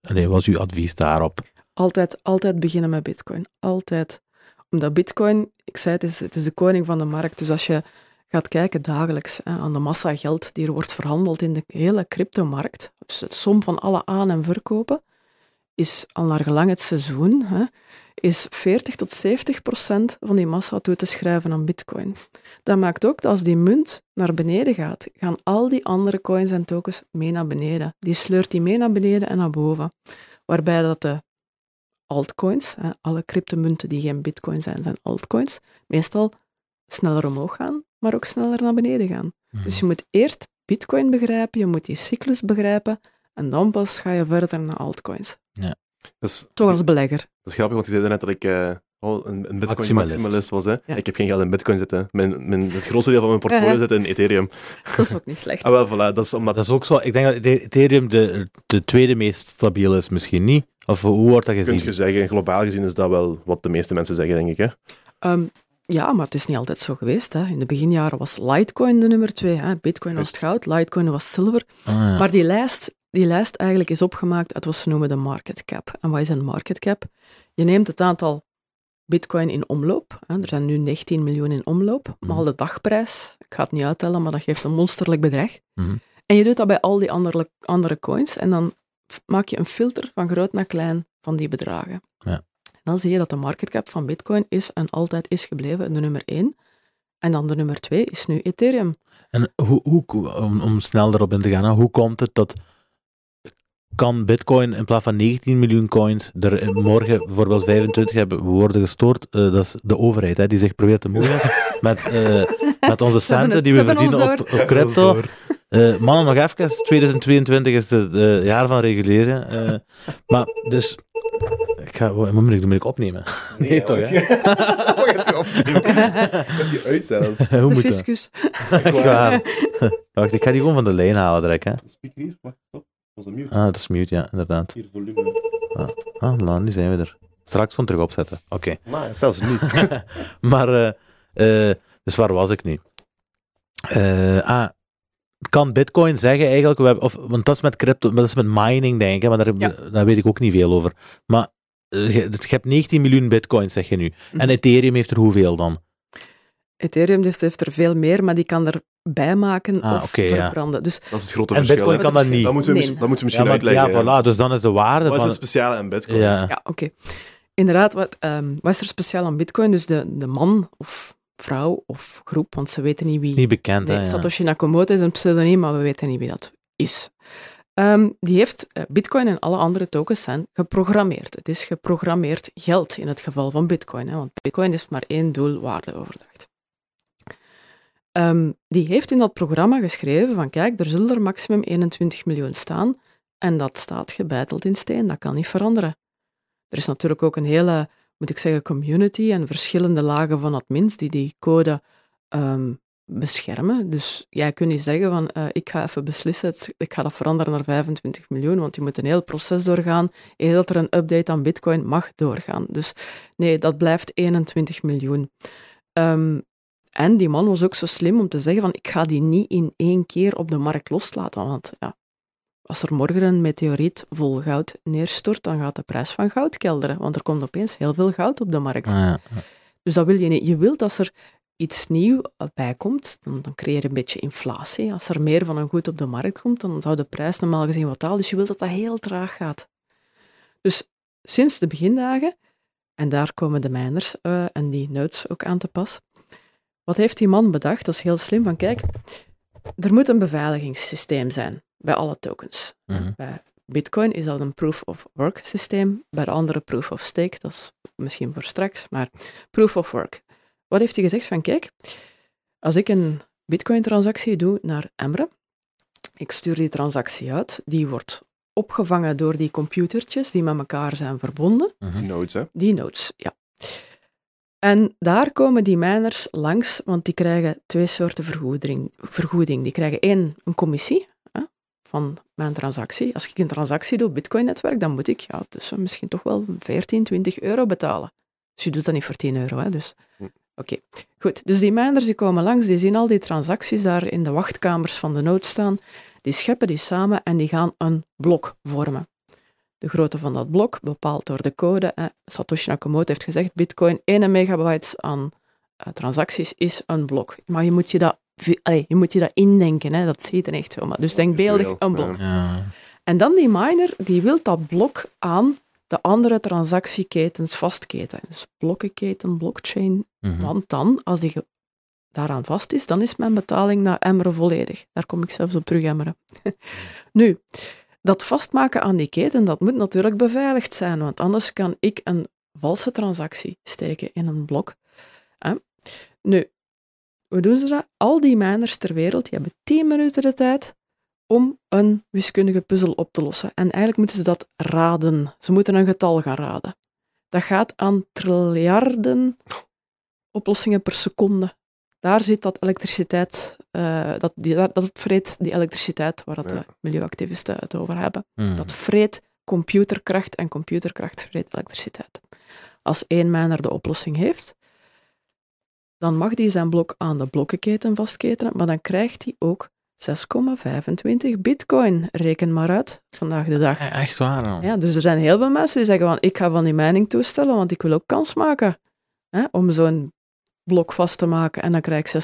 nee, wat is uw advies daarop? Altijd, altijd beginnen met bitcoin. Altijd. Omdat bitcoin, ik zei het, is, het is de koning van de markt. Dus als je gaat kijken dagelijks hè, aan de massa geld die er wordt verhandeld in de hele cryptomarkt, dus de som van alle aan- en verkopen, is al naar gelang het seizoen, hè, is 40 tot 70 procent van die massa toe te schrijven aan bitcoin. Dat maakt ook dat als die munt naar beneden gaat, gaan al die andere coins en tokens mee naar beneden. Die sleurt die mee naar beneden en naar boven. Waarbij dat de altcoins, alle cryptomunten die geen bitcoin zijn, zijn altcoins, meestal sneller omhoog gaan, maar ook sneller naar beneden gaan. Mhm. Dus je moet eerst bitcoin begrijpen, je moet die cyclus begrijpen, en dan pas ga je verder naar altcoins. Dat is, Toch als belegger. dat is grappig, want je zei net dat ik eh, oh, een, een bitcoin Maximalist. maximalist was. Hè. Ja. Ik heb geen geld in bitcoin zitten. Mijn, mijn, het grootste deel van mijn portfolio zit in Ethereum. Dat is ook niet slecht. Ah, wel, voilà. Dat is omdat... Dat is ook zo. Ik denk dat Ethereum de, de tweede meest stabiel is, misschien niet. Of hoe wordt dat Kun gezien? je zeggen, globaal gezien is dat wel wat de meeste mensen zeggen, denk ik. Hè? Ehm, ja, maar het is niet altijd zo geweest. Hè. In de beginjaren was Litecoin de nummer twee. Hè. Bitcoin was het goud, Litecoin was zilver. Ah, ja. Maar die lijst, die lijst eigenlijk is opgemaakt uit wat ze noemen de market cap. En wat is een market cap? Je neemt het aantal bitcoin in omloop. Hè. Er zijn nu 19 miljoen in omloop. Mhm. Maal de dagprijs. Ik ga het niet uittellen, maar dat geeft een monsterlijk bedrag. Mhm. En je doet dat bij al die andere, andere coins. En dan maak je een filter van groot naar klein van die bedragen. Ja. Dan zie je dat de market cap van bitcoin is en altijd is gebleven de nummer 1. En dan de nummer 2 is nu Ethereum. En hoe, hoe, om, om snel erop in te gaan, hoe komt het dat kan Bitcoin in plaats van 19 miljoen coins er morgen bijvoorbeeld 25 hebben worden gestoord? Eh, dat is de overheid hè, die zich probeert te moeien met, eh, met onze centen het- die we verdienen op, op crypto. Eh mannen, nog even. 2022 is het eh, jaar van reguleren. Eh, maar dus. Ik ga, wat moet ik doen? Moet ik opnemen? Nee, toch, hè? Wat gaat je opnemen? Ik heb die uit zelfs. Hoe de moet dat? fiscus. Wacht, ik ga die gewoon van de lijn halen direct. Hè. Speaker hier, wacht, stop. Dat was een mute. Ah, dat is mute, ja, inderdaad. Hier, volume. Ah, la, nu zijn we er. Straks gewoon terug opzetten. Oké. Maar zelfs niet. Maar, eh, eh, dus waar was ik nu? Eh, ah, kan Bitcoin zeggen eigenlijk, we hebben, of, want dat is met crypto, dat is met mining denk ik, hè, maar daar, Ja. daar weet ik ook niet veel over. Maar je, dus je hebt 19 miljoen bitcoins, zeg je nu. En Mhm. Ethereum heeft er hoeveel dan? Ethereum dus heeft er veel meer, maar die kan erbij maken Ah, of ja. verbranden. Dus Dat is het grote En verschil. Bitcoin hè. kan dat niet. Dat moeten we, Nee. dat moeten we Ja, misschien maar, ja, uitleggen. voilà, dus dan is de waarde Wat is van... het speciale aan Bitcoin? Ja, ja, oké. Inderdaad, wat, ehm, wat is er speciaal aan bitcoin? Dus de, de man of vrouw of groep, want ze weten niet wie... niet bekend, Nee, hè. Ja. Satoshi Nakamoto is een pseudoniem, maar we weten niet wie dat is. Ehm, die heeft, eh, bitcoin en alle andere tokens zijn geprogrammeerd. Het is geprogrammeerd geld in het geval van bitcoin, hè, want bitcoin heeft maar één doel, waardeoverdracht. Ehm, die heeft in dat programma geschreven van kijk, er zullen er maximum 21 miljoen staan en dat staat gebeiteld in steen, dat kan niet veranderen. Er is natuurlijk ook een hele, moet ik zeggen, community en verschillende lagen van admins die die code ehm, beschermen. Dus jij kunt niet zeggen van eh, ik ga even beslissen, ik ga dat veranderen naar 25 miljoen, want je moet een heel proces doorgaan, eer dat er een update aan bitcoin mag doorgaan. Dus nee, dat blijft 21 miljoen. Ehm, en die man was ook zo slim om te zeggen van ik ga die niet in één keer op de markt loslaten, want ja, als er morgen een meteoriet vol goud neerstort, dan gaat de prijs van goud kelderen, want er komt opeens heel veel goud op de markt. Ah, ja. Dus dat wil je niet. Je wilt als er iets nieuw bij komt, dan, dan creëer je een beetje inflatie. Als er meer van een goed op de markt komt, dan zou de prijs normaal gezien wat dalen. Dus je wilt dat dat heel traag gaat. Dus sinds de begindagen, en daar komen de miners eh, en die nodes ook aan te pas. Wat heeft die man bedacht? Dat is heel slim. Van kijk, er moet een beveiligingssysteem zijn bij alle tokens. Mhm. Bij Bitcoin is dat een proof of work systeem, bij de andere proof of stake, dat is misschien voor straks, maar proof of work. Wat heeft hij gezegd van kijk, als ik een Bitcoin transactie doe naar Emre, ik stuur die transactie uit, die wordt opgevangen door die computertjes die met elkaar zijn verbonden, Mhm. Nodes, hè? die nodes, ja. En daar komen die miners langs, want die krijgen twee soorten vergoeding. vergoeding. Die krijgen één, een commissie hè, van mijn transactie. Als ik een transactie doe op Bitcoin-netwerk, dan moet ik ja, dus misschien toch wel 14, 20 euro betalen. Dus je doet dat niet voor 10 euro. Hè, dus. Hm. Oké, goed. Dus die miners die komen langs, die zien al die transacties daar in de wachtkamers van de node staan. Die scheppen die samen en die gaan een blok vormen. De grootte van dat blok, bepaald door de code. eh, Satoshi Nakamoto heeft gezegd, bitcoin 1 megabyte aan eh, transacties is een blok. Maar je moet je dat, allee, je, moet je dat indenken, hè, dat ziet er echt zo. Maar dus denkbeeldig een blok. ja. En dan die miner, die wil dat blok aan de andere transactieketens vastketen. Dus blokkenketen, blockchain. Mhm. Want dan, als die daaraan vast is, dan is mijn betaling naar Emre volledig. Daar kom ik zelfs op terug, Emre. nu, dat vastmaken aan die keten, dat moet natuurlijk beveiligd zijn, want anders kan ik een valse transactie steken in een blok. Hè? Nu, hoe doen ze dat? Al die miners ter wereld, die hebben 10 minuten de tijd om een wiskundige puzzel op te lossen. En eigenlijk moeten ze dat raden. Ze moeten een getal gaan raden. dat gaat aan triljarden oplossingen per seconde. Daar zit dat elektriciteit, eh, dat, die, dat het vreet die elektriciteit, waar dat Ja. de milieuactivisten het over hebben. Hmm. Dat vreet computerkracht en computerkracht vreet elektriciteit. Als één miner de oplossing heeft, dan mag die zijn blok aan de blokkenketen vastketenen, maar dan krijgt hij ook 6,25 bitcoin. Reken maar uit, vandaag de dag. E- Echt waar. dan. Ja, dus er zijn heel veel mensen die zeggen van ik ga van die mining toestellen, want ik wil ook kans maken hè, om zo'n blok vast te maken en dan krijg ik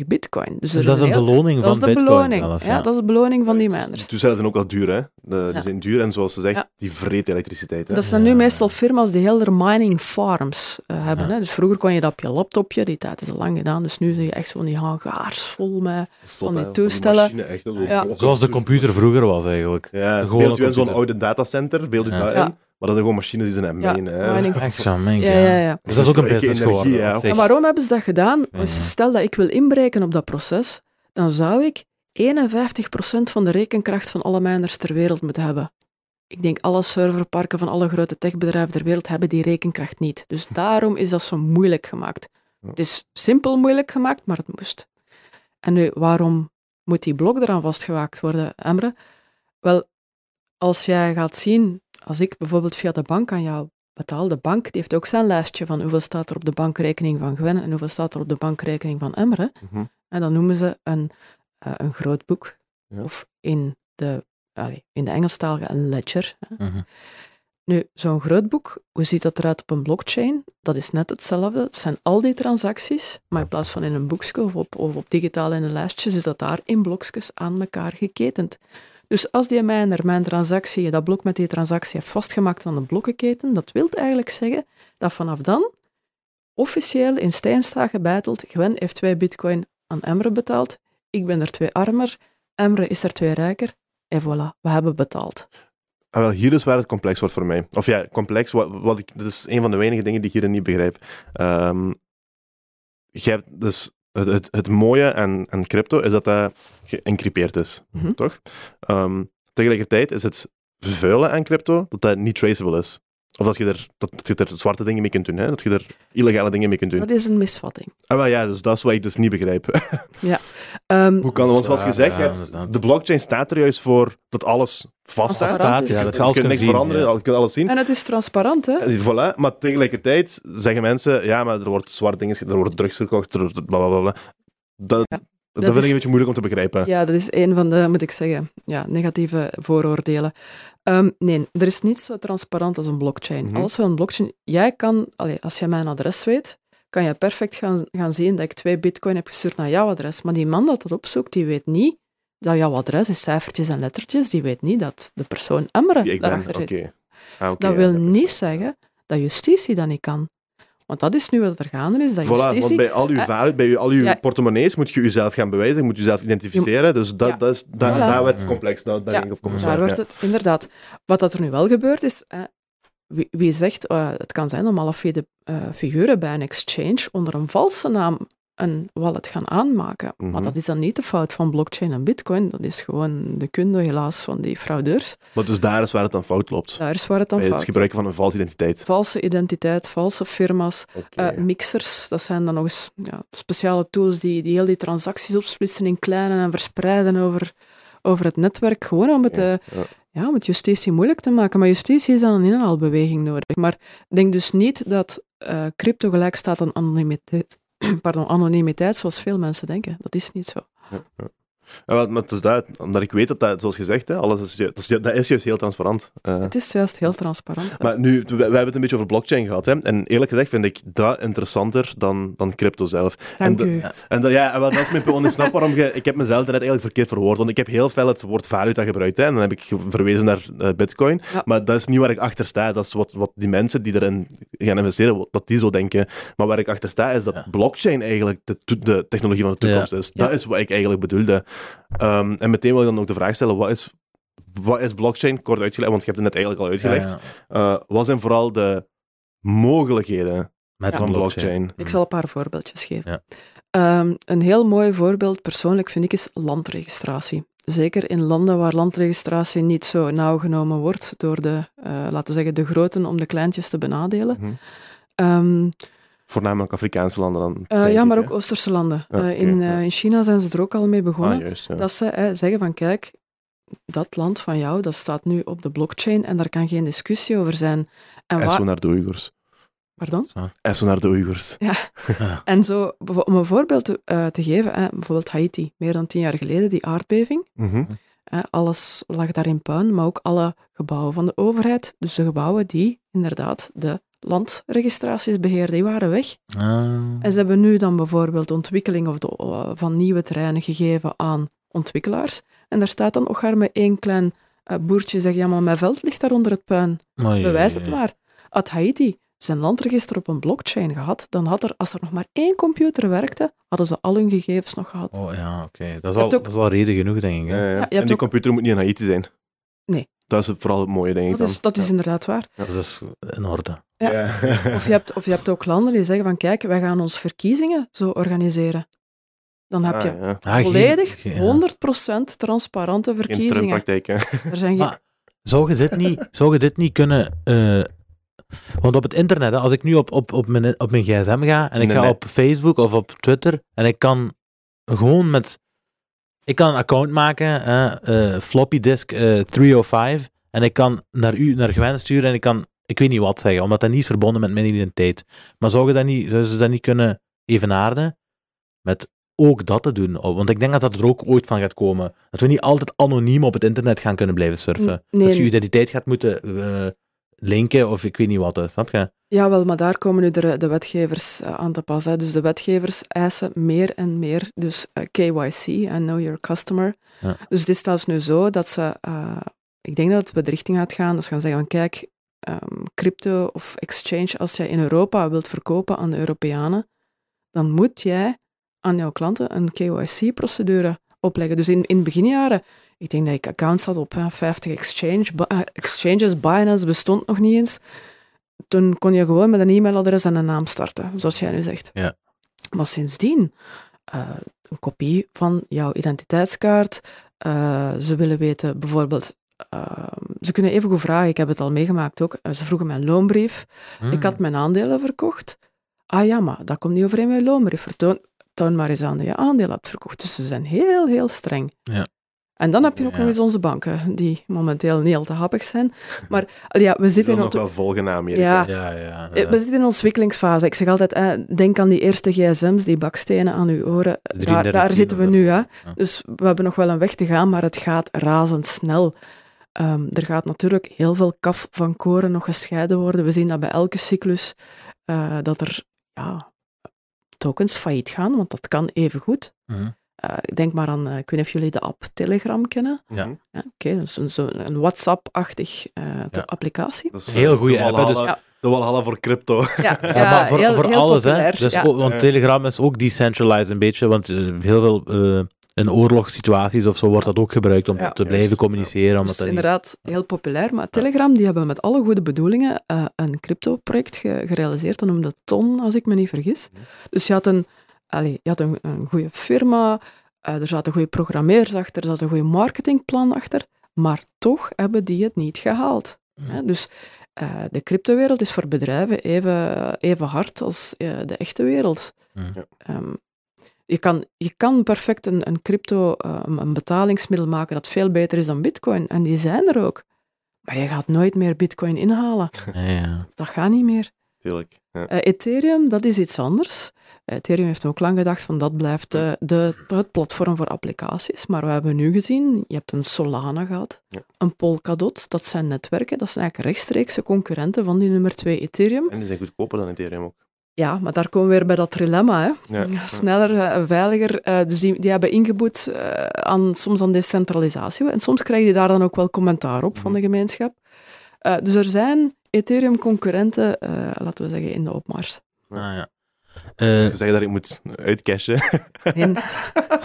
6,25 bitcoin. Dus er dat is een heel- beloning dat van is de Bitcoin beloning. zelf, ja. dat is de beloning van die miners. Die toestellen zijn ook wel duur, hè? De, Ja. Die zijn duur en zoals ze zegt, Ja. die vreet elektriciteit. Hè? Dat zijn Ja. nu meestal firma's die heel mining farms eh, hebben. Ja. Hè. Dus vroeger kon je dat op je laptopje, die tijd is al lang gedaan, dus nu zie je echt zo van die hangaars vol met... Zot, van die hè, toestellen. machine, echt, hè, zo- Ja. Zoals de computer vroeger was eigenlijk. Ja, beeld je in zo'n oude datacenter, beeld je Ja. daarin. Ja. Maar dat zijn gewoon machines die zijn Ja, meen. hè. mining Echt zo, mink, Ja, ja, ja. Dus dat is ook een business geworden. ja. En waarom hebben ze dat gedaan? Ja. Stel dat ik wil inbreken op dat proces, dan zou ik 51% van de rekenkracht van alle miners ter wereld moeten hebben. Ik denk alle serverparken van alle grote techbedrijven ter wereld hebben die rekenkracht niet. Dus daarom is dat zo moeilijk gemaakt. Ja. Het is simpel moeilijk gemaakt, maar het moest. En nu, waarom moet die blok eraan vastgewaakt worden, Emre? Wel, als jij gaat zien, als ik bijvoorbeeld via de bank aan jou betaal, de bank die heeft ook zijn lijstje van hoeveel staat er op de bankrekening van Gwen en hoeveel staat er op de bankrekening van Emre. Mhm. En dan noemen ze een, eh, een groot boek. Ja. Of in de, allee, in de Engelstalige een ledger. hè. Mhm. Nu, zo'n groot boek, hoe ziet dat eruit op een blockchain? Dat is net hetzelfde. Het zijn al die transacties, maar in plaats van in een boekje of op, of op digitaal in een lijstje, is dat daar in blokjes aan elkaar geketend. Dus als die miner mijn transactie, dat blok met die transactie heeft vastgemaakt aan de blokkenketen, dat wil eigenlijk zeggen dat vanaf dan officieel in steen staat gebeiteld, Gwen heeft twee bitcoin aan Emre betaald, ik ben er twee armer, Emre is er twee rijker, en voilà, we hebben betaald. Ah, wel, hier is waar het complex wordt voor mij. Of ja, complex, wat, ik, dat is een van de weinige dingen die ik hierin niet begrijp. Je hebt dus het, het, het mooie aan, aan crypto is dat dat geëncrypteerd is, Mhm. toch? Ehm, tegelijkertijd is het vervuilen aan crypto dat dat niet traceable is. Of dat je, er, dat je er zwarte dingen mee kunt doen, hè? dat je er illegale dingen mee kunt doen. Dat is een misvatting. Ah, wel, ja, dus dat is wat ik dus niet begrijp. Ehm, Hoe kan dat? Want zoals Ja, gezegd, je ja, de blockchain staat er juist voor dat alles vast staat. Ja, dat je je alles kunt kunt niks zien. veranderen, ja. je kunt alles zien. en het is transparant, hè? En Voilà, maar tegelijkertijd zeggen mensen, ja, maar er wordt zwart dingen, er wordt drugs verkocht, er bla bla bla. Dat, Ja, dat, dat vind is- ik een beetje moeilijk om te begrijpen. Ja, dat is een van de, moet ik zeggen, ja, negatieve vooroordelen. Ehm, nee, er is niet zo transparant als een blockchain. Alles van een blockchain, jij kan, allee, als jij mijn adres weet, kan je perfect gaan, gaan zien dat ik twee bitcoin heb gestuurd naar jouw adres. Maar die man dat dat opzoekt, die weet niet dat jouw adres is cijfertjes en lettertjes. Die weet niet dat de persoon Emre Wie ik ben, daarachter zit. Ah, Dat ja, wil dat- niet zeggen dat justitie dat niet kan. Want dat is nu wat er gaande is, dat Voilà, want bij al uw, Eh, bij al uw ja. portemonnees moet je jezelf gaan bewijzen, je moet jezelf identificeren. Dus dat, Ja. dat is, dat, Voilà. daar werd het complex. Dat, daar Ja. op Daar wordt het, inderdaad. Wat dat er nu wel gebeurt is, eh, wie, wie zegt, eh, het kan zijn om malafide eh figuren bij een exchange onder een valse naam een wallet gaan aanmaken. Mhm. Maar dat is dan niet de fout van blockchain en bitcoin, dat is gewoon de kunde helaas van die fraudeurs. Maar dus daar is waar het dan fout loopt. Daar is waar het dan bij het fout gebruiken van een valse identiteit. Valse identiteit, valse firma's, eh, mixers, dat zijn dan nog eens ja, speciale tools die, die heel die transacties opsplitsen in kleine en verspreiden over, over het netwerk, gewoon om het, Ja, eh, ja. ja, om het justitie moeilijk te maken. Maar justitie is dan een inhaalbeweging nodig. Maar denk dus niet dat eh, crypto gelijk staat aan anonimiteit, pardon, anonimiteit, zoals veel mensen denken. Dat is niet zo. Ja, maar het is dat, omdat ik weet dat dat, zoals gezegd, hè, alles is, dat is, dat is juist heel transparant. Eh, Het is juist heel transparant. maar nu, we, we hebben het een beetje over blockchain gehad. Hè, en eerlijk gezegd vind ik dat interessanter dan, dan crypto zelf. Dank en u. En dat, ja, dat is mijn punt. Ik snap waarom je... Ik heb mezelf net eigenlijk verkeerd verwoord. Want ik heb heel veel het woord valuta gebruikt. Hè, en dan heb ik verwezen naar eh, bitcoin. Ja. Maar dat is niet waar ik achter sta. Dat is wat, wat die mensen die erin gaan investeren, dat die zo denken. Maar waar ik achter sta, is dat Ja. blockchain eigenlijk de, de technologie van de toekomst is. Dat Ja. is wat ik eigenlijk bedoelde. Ehm, en meteen wil ik dan ook de vraag stellen, wat is, wat is blockchain? Kort uitgelegd, want je hebt het net eigenlijk al uitgelegd. Ja, ja. Eh, wat zijn vooral de mogelijkheden Met van blockchain? Ik zal een paar voorbeeldjes geven. Ja. Ehm, een heel mooi voorbeeld, persoonlijk vind ik, is landregistratie. zeker in landen waar landregistratie niet zo nauw genomen wordt door de, eh, laten we zeggen, de groten om de kleintjes te benadelen. Ehm, Voornamelijk Afrikaanse landen dan. eh, ja, ik, maar hè? ook Oosterse landen. Ja, Eh, in, ja. eh, in China zijn ze er ook al mee begonnen. Ah, juist, ja. Dat ze eh, zeggen van kijk, dat land van jou, dat staat nu op de blockchain en daar kan geen discussie over zijn. En, En zo naar de Oeigoers. Pardon? En zo naar de Oeigoers. en zo, om een voorbeeld te, eh, te geven, hè, bijvoorbeeld Haiti, meer dan tien jaar geleden, die aardbeving. Mhm. hè, alles lag daar in puin, maar ook alle gebouwen van de overheid. Dus de gebouwen die inderdaad de landregistraties beheerden, die waren weg. Ah. En ze hebben nu dan bijvoorbeeld ontwikkeling of de, eh, van nieuwe terreinen gegeven aan ontwikkelaars. En daar staat dan ook met één klein eh, boertje zegt, ja, maar mijn veld ligt daar onder het puin. Oei, Bewijs het maar. Had Haiti zijn landregister op een blockchain gehad, dan had er, als er nog maar één computer werkte, hadden ze al hun gegevens nog gehad. Oh ja, oké. Dat, is al- ook- dat is al reden genoeg, denk ik. Ja, Hè? ja. je En hebt die ook- computer moet niet in Haiti zijn. Nee. Dat is vooral het mooie, denk ik Dat dan. is, dat is Ja. inderdaad waar. Dat is in orde. Ja. Of je, hebt, of je hebt ook landen die zeggen van kijk, wij gaan onze verkiezingen zo organiseren. Dan heb Ah, je ja. Ah, volledig geen- ja. 100% transparante verkiezingen. Er zijn geen... Maar zou je dit niet, zou je dit niet kunnen... eh, want op het internet, als ik nu op, op, op, mijn, op mijn gsm ga en ik Nee, ga nee. op Facebook of op Twitter en ik kan gewoon met... Ik kan een account maken, hè, eh, floppy disk eh, 305, en ik kan naar u, naar Gwen sturen en ik kan, ik weet niet wat zeggen, omdat dat niet is verbonden met mijn identiteit. Maar zou je dat niet, zou ze dat niet kunnen evenaarden met ook dat te doen? Oh, Want ik denk dat dat er ook ooit van gaat komen. Dat we niet altijd anoniem op het internet gaan kunnen blijven surfen. Nee, dat je identiteit gaat moeten eh, linken of ik weet niet wat. hè. Snap je? Jawel, maar daar komen nu de, de wetgevers eh, aan te pas. Hè. Dus de wetgevers eisen meer en meer, dus eh, KYC, en Know Your Customer. Ja. Dus het is zelfs nu zo dat ze, eh, ik denk dat het de richting gaat gaan, dat ze gaan zeggen van kijk, ehm, crypto of exchange, als jij in Europa wilt verkopen aan de Europeanen, dan moet jij aan jouw klanten een KYC-procedure opleggen. Dus in, in beginjaren, ik denk dat ik accounts had op hè, 50 exchange, eh, exchanges, Binance bestond nog niet eens toen kon je gewoon met een e-mailadres en een naam starten, zoals jij nu zegt. Ja. Maar sindsdien, eh, een kopie van jouw identiteitskaart. eh, ze willen weten, bijvoorbeeld, ze kunnen even goed vragen, ik heb het al meegemaakt ook, ze vroegen mijn loonbrief. Hmm. Ik had mijn aandelen verkocht. Ah ja, maar dat komt niet overeen met je loonbrief. Vertoon, toon maar eens aan dat je aandelen hebt verkocht. Dus ze zijn heel, heel streng. Ja. En dan heb je ook Ja. nog eens onze banken, die momenteel niet al te happig zijn. Maar ja, we zitten nog wel volgen na Amerika. Ja. Ja, ja. eh, We zitten in een ontwikkelingsfase. Ik zeg altijd, eh, denk aan die eerste gsm's, die bakstenen aan uw oren. Daar, 33 daar zitten we nu. Hè. Dus we hebben nog wel een weg te gaan, maar het gaat razendsnel. Ehm, er gaat natuurlijk heel veel kaf van koren nog gescheiden worden. We zien dat bij elke cyclus eh, dat er ja, tokens failliet gaan, want dat kan even goed. Mhm. Eh, denk maar aan, eh, ik weet niet of jullie de app Telegram kennen. Ja. Ja, Oké, dat is een, zo, een WhatsApp-achtig eh, Ja. applicatie. Dat is, Heel eh, goede de app, hè, dus- Ja. De Walhalla voor crypto. Ja, Ja, maar voor, heel- voor heel alles, hè. Dus Ja. ook- want Ja. Telegram is ook decentralized een beetje, want heel veel eh, in oorlogssituaties of zo wordt dat ook gebruikt om Ja. te blijven Juist, communiceren. Omdat Dus dat niet... inderdaad heel populair. Maar Telegram die hebben met alle goede bedoelingen eh, een crypto-project ge- gerealiseerd. Dat noemde Ton, als ik me niet vergis. Mhm. Dus je had een, allee, je had een, een goede firma, eh, er zaten goede programmeurs achter, er zat een goede marketingplan achter. Maar toch hebben die het niet gehaald. Mhm. Hè? Dus eh, de cryptowereld is voor bedrijven even, even hard als eh, de echte wereld. Mhm. Je, kan, je kan perfect een, een crypto, eh, een betalingsmiddel maken dat veel beter is dan bitcoin. En die zijn er ook. Maar je gaat nooit meer bitcoin inhalen. Ja. Dat gaat niet meer. Tuurlijk. Ja. Eh, Ethereum, dat is iets anders. Eh, Ethereum heeft ook lang gedacht van dat blijft de, de, het platform voor applicaties. Maar we hebben nu gezien, je hebt een Solana gehad, Ja. een Polkadot, dat zijn netwerken, dat zijn eigenlijk rechtstreekse concurrenten van die nummer 2 Ethereum. En die zijn goedkoper dan Ethereum ook. Ja, maar daar komen we weer bij dat dilemma. Hè. Ja. Sneller, eh, veiliger. eh, dus die, die hebben ingeboet eh, aan, soms aan decentralisatie. En soms krijg je daar dan ook wel commentaar op van de gemeenschap. Eh, dus er zijn Ethereum-concurrenten, laten we zeggen, in de opmars. Ah, ja. Eh, Je zegt dat ik moet uitcashen. Nee,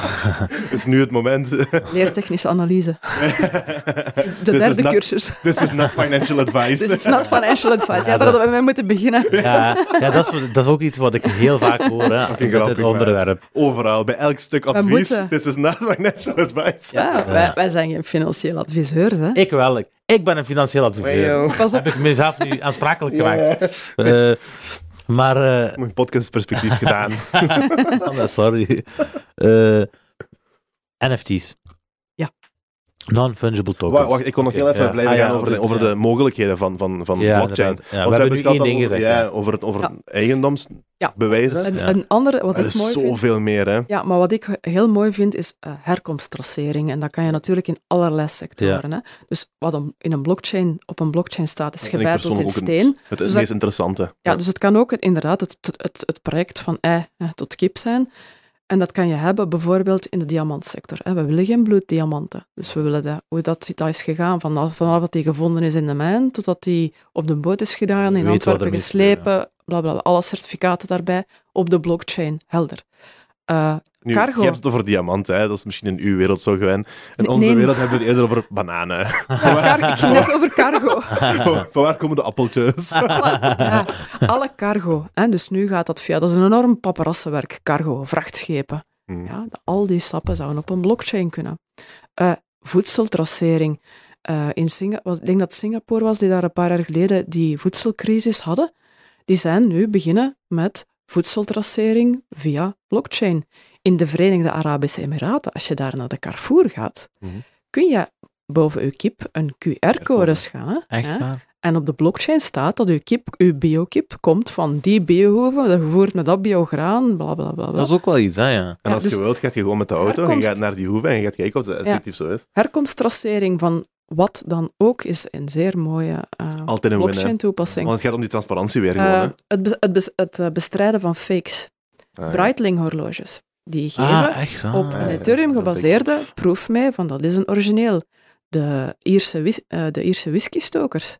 is nu het moment. leertechnische analyse. De This derde not- cursus. This is not financial advice. This is not financial advice. Ja, daar hadden we mee moeten beginnen. ja, ja dat, is, dat is ook iets wat ik heel vaak hoor hè, dit onderwerp. Overal, bij elk stuk advies. moeten. This is not financial advice. Ja, wij, wij zijn geen financieel adviseurs. Hè. Ik wel. Ik, ben een financieel adviseur. Pas op. Heb ik mezelf nu aansprakelijk gemaakt. Eh, maar, eh, Mijn podcastperspectief gedaan. oh, sorry. Eh, NFT's. Non-fungible tokens. Wacht, wacht, ik kon nog heel even Ja. blijven Ah, ja, gaan over de, over de mogelijkheden van, van, van Ja, blockchain. inderdaad. Ja, Want we hebben nu één ding over, gezegd. over, het- over Ja. eigendomsbewijzen. Een, Ja. een andere, wat Er ik is mooi vind, zoveel meer, hè. Ja, maar wat ik heel mooi vind is eh, herkomsttracering. En dat kan je natuurlijk in allerlei sectoren. Hè? Dus wat om- in een blockchain, op een blockchain staat, is vind gebeiteld in steen. Het is Dus het meest interessante. Ja, dus het kan ook inderdaad het, het, het project van ei eh, tot kip zijn. En dat kan je hebben bijvoorbeeld in de diamantsector. We willen geen bloeddiamanten. Dus we willen dat, hoe dat, dat is gegaan, vanaf, vanaf dat die gevonden is in de mijn, totdat die op de boot is gedaan, in Antwerpen geslepen, bla, bla, bla, alle certificaten daarbij, op de blockchain. Helder. Eh, Nu, Cargo. je hebt het over diamanten, hè. dat is misschien in uw wereld zo gewend. In Nee, onze nee. wereld hebben we het eerder over bananen. car- ik ging net over cargo. van, van waar komen de appeltjes? Ja, alle cargo. Hè, dus nu gaat dat via... Dat is een enorm paparassenwerk, cargo, vrachtschepen. Hmm. Ja, al die stappen zouden op een blockchain kunnen. Eh, voedseltracering. Eh, in Singa was, ik denk dat Singapore was die daar een paar jaar geleden die voedselcrisis hadden. Die zijn nu beginnen met voedseltracering via blockchain. In de Verenigde Arabische Emiraten, als je daar naar de Carrefour gaat, Mhm. kun je boven uw kip een QR-code scannen. Echt waar? en op de blockchain staat dat uw kip, uw biokip, komt van die biohoeve, dat gevoerd met dat biograan, bla bla bla. Dat is ook wel iets, hè, ja. En Ja, als dus je wilt, ga je gewoon met de auto en je gaat naar die hoeve en je gaat kijken of het effectief zo is. Herkomsttracering van wat dan ook is een zeer mooie eh, blockchain-toepassing. Want het gaat om die transparantie weer gewoon. Eh, hè. het, het, het eh, bestrijden van fakes. Ah, ja. Breitling-horloges. Die geven Ah, echt? Ah, op ja, een ja, Ethereum dat gebaseerde denk ik. proef mee van dat is een origineel. De Ierse, eh, de Ierse whisky-stokers.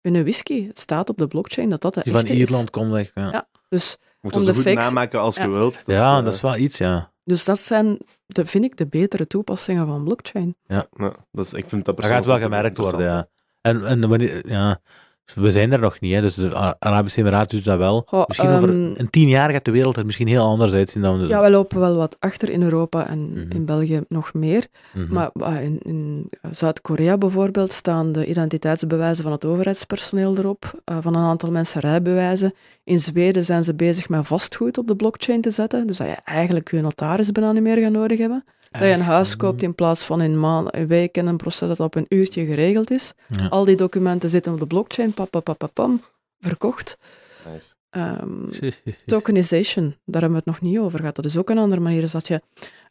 Hun whisky, het staat op de blockchain dat dat de Die van is. Ierland komt echt, ja. Ja. Dus Je moet om het zo de goed fakes- namaken als je Ja. wilt. Ja, eh, dat is wel iets, ja. Dus dat zijn, de, vind ik, de betere toepassingen van blockchain. ja, dat is, ik vind dat Dat gaat wel gemerkt worden, ja. En, en wanneer, ja, we zijn er nog niet, hè. dus de Ara- Arabische Emiraten doet dat wel. Goh, Misschien over ehm, een tien jaar gaat de wereld er misschien heel anders uitzien dan we... Ja, we lopen wel wat achter in Europa en Mhm. in België nog meer. Mhm. Maar ah, in, in Zuid-Korea bijvoorbeeld staan de identiteitsbewijzen van het overheidspersoneel erop, eh, van een aantal mensen rijbewijzen. In Zweden zijn ze bezig met vastgoed op de blockchain te zetten, dus dat je eigenlijk je notaris bijna niet meer gaat nodig hebben. Dat je een huis koopt in plaats van in maan, een week en een proces dat op een uurtje geregeld is. Ja. Al die documenten zitten op de blockchain, pap, pap, pap, pap, pam, verkocht. Nice. Ehm, tokenization, daar hebben we het nog niet over gehad. Dat is ook een andere manier. Is dat je,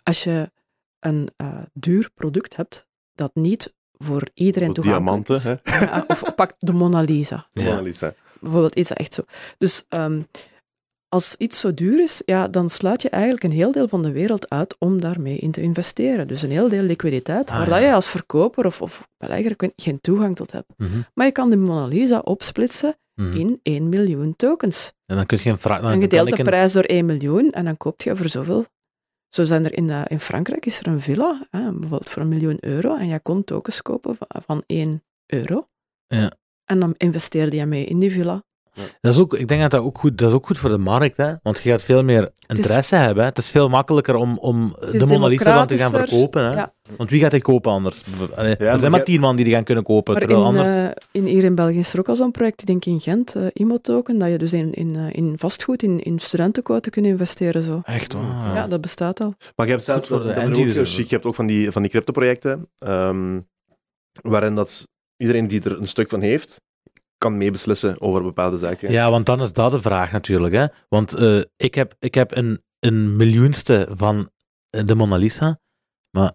als je een eh, duur product hebt, dat niet voor iedereen toegankelijk diamanten, is. hè? Ja, of pak de Mona Lisa. De Ja. Mona Lisa. Bijvoorbeeld is dat echt zo. Dus ehm, als iets zo duur is, ja, dan sluit je eigenlijk een heel deel van de wereld uit om daarmee in te investeren. Dus een heel deel liquiditeit, Ah, waar ja. dat je als verkoper of, of belegger geen toegang tot hebt. Mhm, Maar je kan de Mona Lisa opsplitsen mhm. in 1 miljoen tokens. En dan kun je. Een Dan kan gedeelde ik een, prijs door 1 miljoen en dan koop je voor zoveel. Zo zijn er in, eh, in Frankrijk is er een villa, hè, bijvoorbeeld voor een miljoen euro, en jij kon tokens kopen van, van 1 euro. Ja. En dan investeerde je mee in die villa. Dat is ook, ik denk dat dat ook goed, dat is ook goed voor de markt, hè? want je gaat veel meer interesse hebben. Hè? Het is veel makkelijker om, om de Mona Lisa dan te gaan verkopen. Hè? Ja. Want wie gaat die kopen anders? Allee, er zijn maar tien man die die gaan kunnen kopen, Maar terwijl in, anders... eh, in, hier in België is er ook al zo'n project, ik denk in Gent, eh Imo-token, dat je dus in, in, eh, in vastgoed, in, in studentenquoten kunt investeren. Zo. Echt waar. Ja, dat bestaat al. Maar je hebt zelfs, dat, de dat ook end-user. heel chic, je hebt ook van die, van die crypto-projecten, ehm, waarin dat iedereen die er een stuk van heeft, kan meebeslissen over bepaalde zaken. Ja, want dan is dat de vraag natuurlijk. Hè? Want eh, ik heb, ik heb een, een miljoenste van eh, de Mona Lisa, maar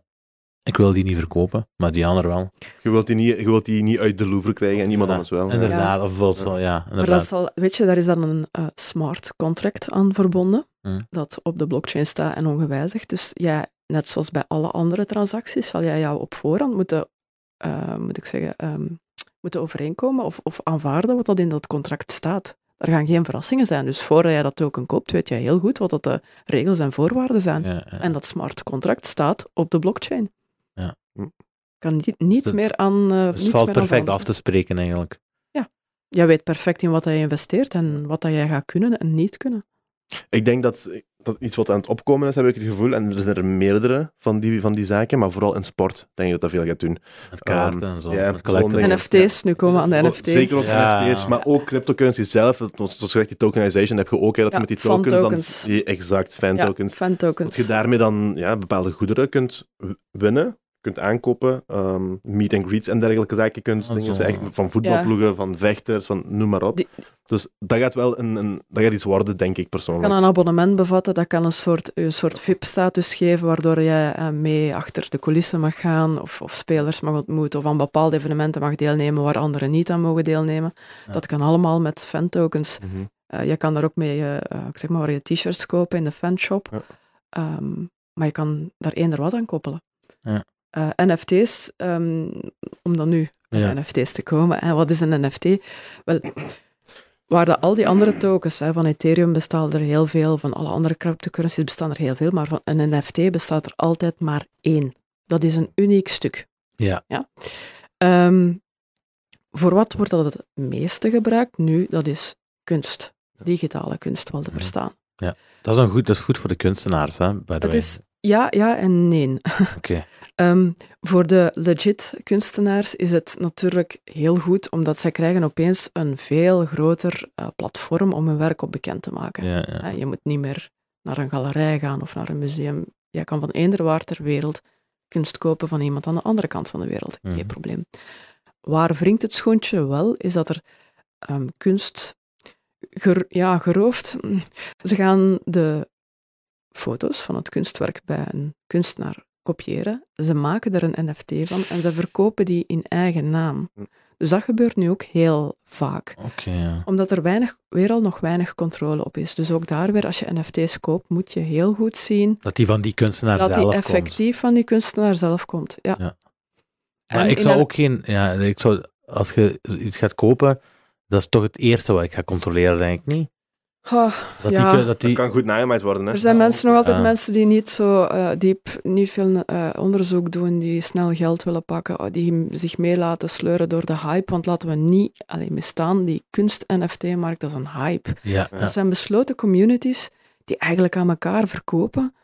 ik wil die niet verkopen, maar die andere wel. Je, wilt die niet, je wilt die niet uit de Louvre krijgen en iemand Ja, anders wel. Inderdaad, of bijvoorbeeld zo, ja. Maar dat is al, weet je, daar is dan een eh, smart contract aan verbonden, Hmm. dat op de blockchain staat en ongewijzigd. Dus jij, net zoals bij alle andere transacties, zal jij jou op voorhand moeten, moet ik zeggen, ehm, moeten overeenkomen of, of aanvaarden wat dat in dat contract staat. Er gaan geen verrassingen zijn. Dus voordat jij dat token koopt, weet je heel goed wat dat de regels en voorwaarden zijn. Ja, ja. En dat smart contract staat op de blockchain. Ja. Kan niet, niet Dus het- meer aan. eh Dus het valt perfect af te spreken eigenlijk. Jij weet perfect in wat je investeert en wat dat jij gaat kunnen en niet kunnen. Ik denk dat, dat iets wat aan het opkomen is, heb ik het gevoel. En er zijn er meerdere van die, van die zaken, maar vooral in sport denk ik dat dat veel gaat doen. Met kaarten Ehm, en zo. ja. NFT's, nu komen we aan de Oh, NFT's. Zeker ook Ja. NFT's, maar ook cryptocurrency zelf. Dat- Zoals gezegd, die tokenization heb je ook, hè, dat Ja, je met die fan tokens... tokens. Dan, Ja, exact, fan Ja, tokens. fan Dat tokens. je daarmee dan ja, bepaalde goederen kunt winnen, kunt aankopen, ehm, meet and greets en dergelijke zaken kunt. Ah, dingen van voetbalploegen, van vechters, van noem maar op. Die- Dus dat gaat wel een, een, dat gaat iets worden, denk ik persoonlijk. kan een abonnement bevatten, dat kan een soort, een soort VIP-status geven, waardoor jij eh, mee achter de coulissen mag gaan, of, of spelers mag ontmoeten, of aan bepaalde evenementen mag deelnemen waar anderen niet aan mogen deelnemen. Ja. Dat kan allemaal met fan-tokens. Mhm. Eh, je kan daar ook mee, eh, ik zeg maar, waar je t-shirts kopen in de fanshop. Ja. Ehm, maar je kan daar eender wat aan koppelen. Ja. Eh, NFT's, ehm, om dan nu Ja. NFT's te komen. En wat is een NFT? Wel, waar de, al die andere tokens, hè, van Ethereum bestaan er heel veel, van alle andere cryptocurrencies bestaan er heel veel, maar van een NFT bestaat er altijd maar één. Dat is een uniek stuk. Ja. Ehm, voor wat wordt dat het meeste gebruikt? Nu, dat is kunst. Digitale kunst wel te verstaan. Dat is, een goed, dat is goed voor de kunstenaars, hè, by the Het way. is ja, ja en nee. Oké. Ehm, voor de legit kunstenaars is het natuurlijk heel goed, omdat zij krijgen opeens een veel groter eh, platform om hun werk op bekend te maken. Ja, ja. Eh, je moet niet meer naar een galerij gaan of naar een museum. Jij kan van eender waar ter wereld kunst kopen van iemand aan de andere kant van de wereld. Mhm. Geen probleem. Waar wringt het schoentje wel, is dat er ehm, kunst ger- ja, geroofd. Ze gaan de foto's van het kunstwerk bij een kunstenaar kopiëren. Ze maken er een NFT van en ze verkopen die in eigen naam. Hm. Dus dat gebeurt nu ook heel vaak ja. omdat er weinig, weer al nog weinig controle op is. Dus ook daar weer, als je NFT's koopt, moet je heel goed zien Dat die van die kunstenaar dat die zelf effectief van die kunstenaar zelf komt. Ja. Ja. En Maar ik zou ook geen... Ja, ik zou, als je iets gaat kopen, dat is toch het eerste wat ik ga controleren, denk ik niet. Ah, Dat Ja. die, dat kan goed nagemaakt worden. Hè? er zijn mensen nog altijd Ja. mensen die niet zo eh, diep, niet veel eh, onderzoek doen, die snel geld willen pakken, oh, die zich mee laten sleuren door de hype. Want laten we niet alleen misstaan, die kunst-NFT-markt, dat is een hype. ja, Ja. ja. Dat zijn besloten communities die eigenlijk aan elkaar verkopen.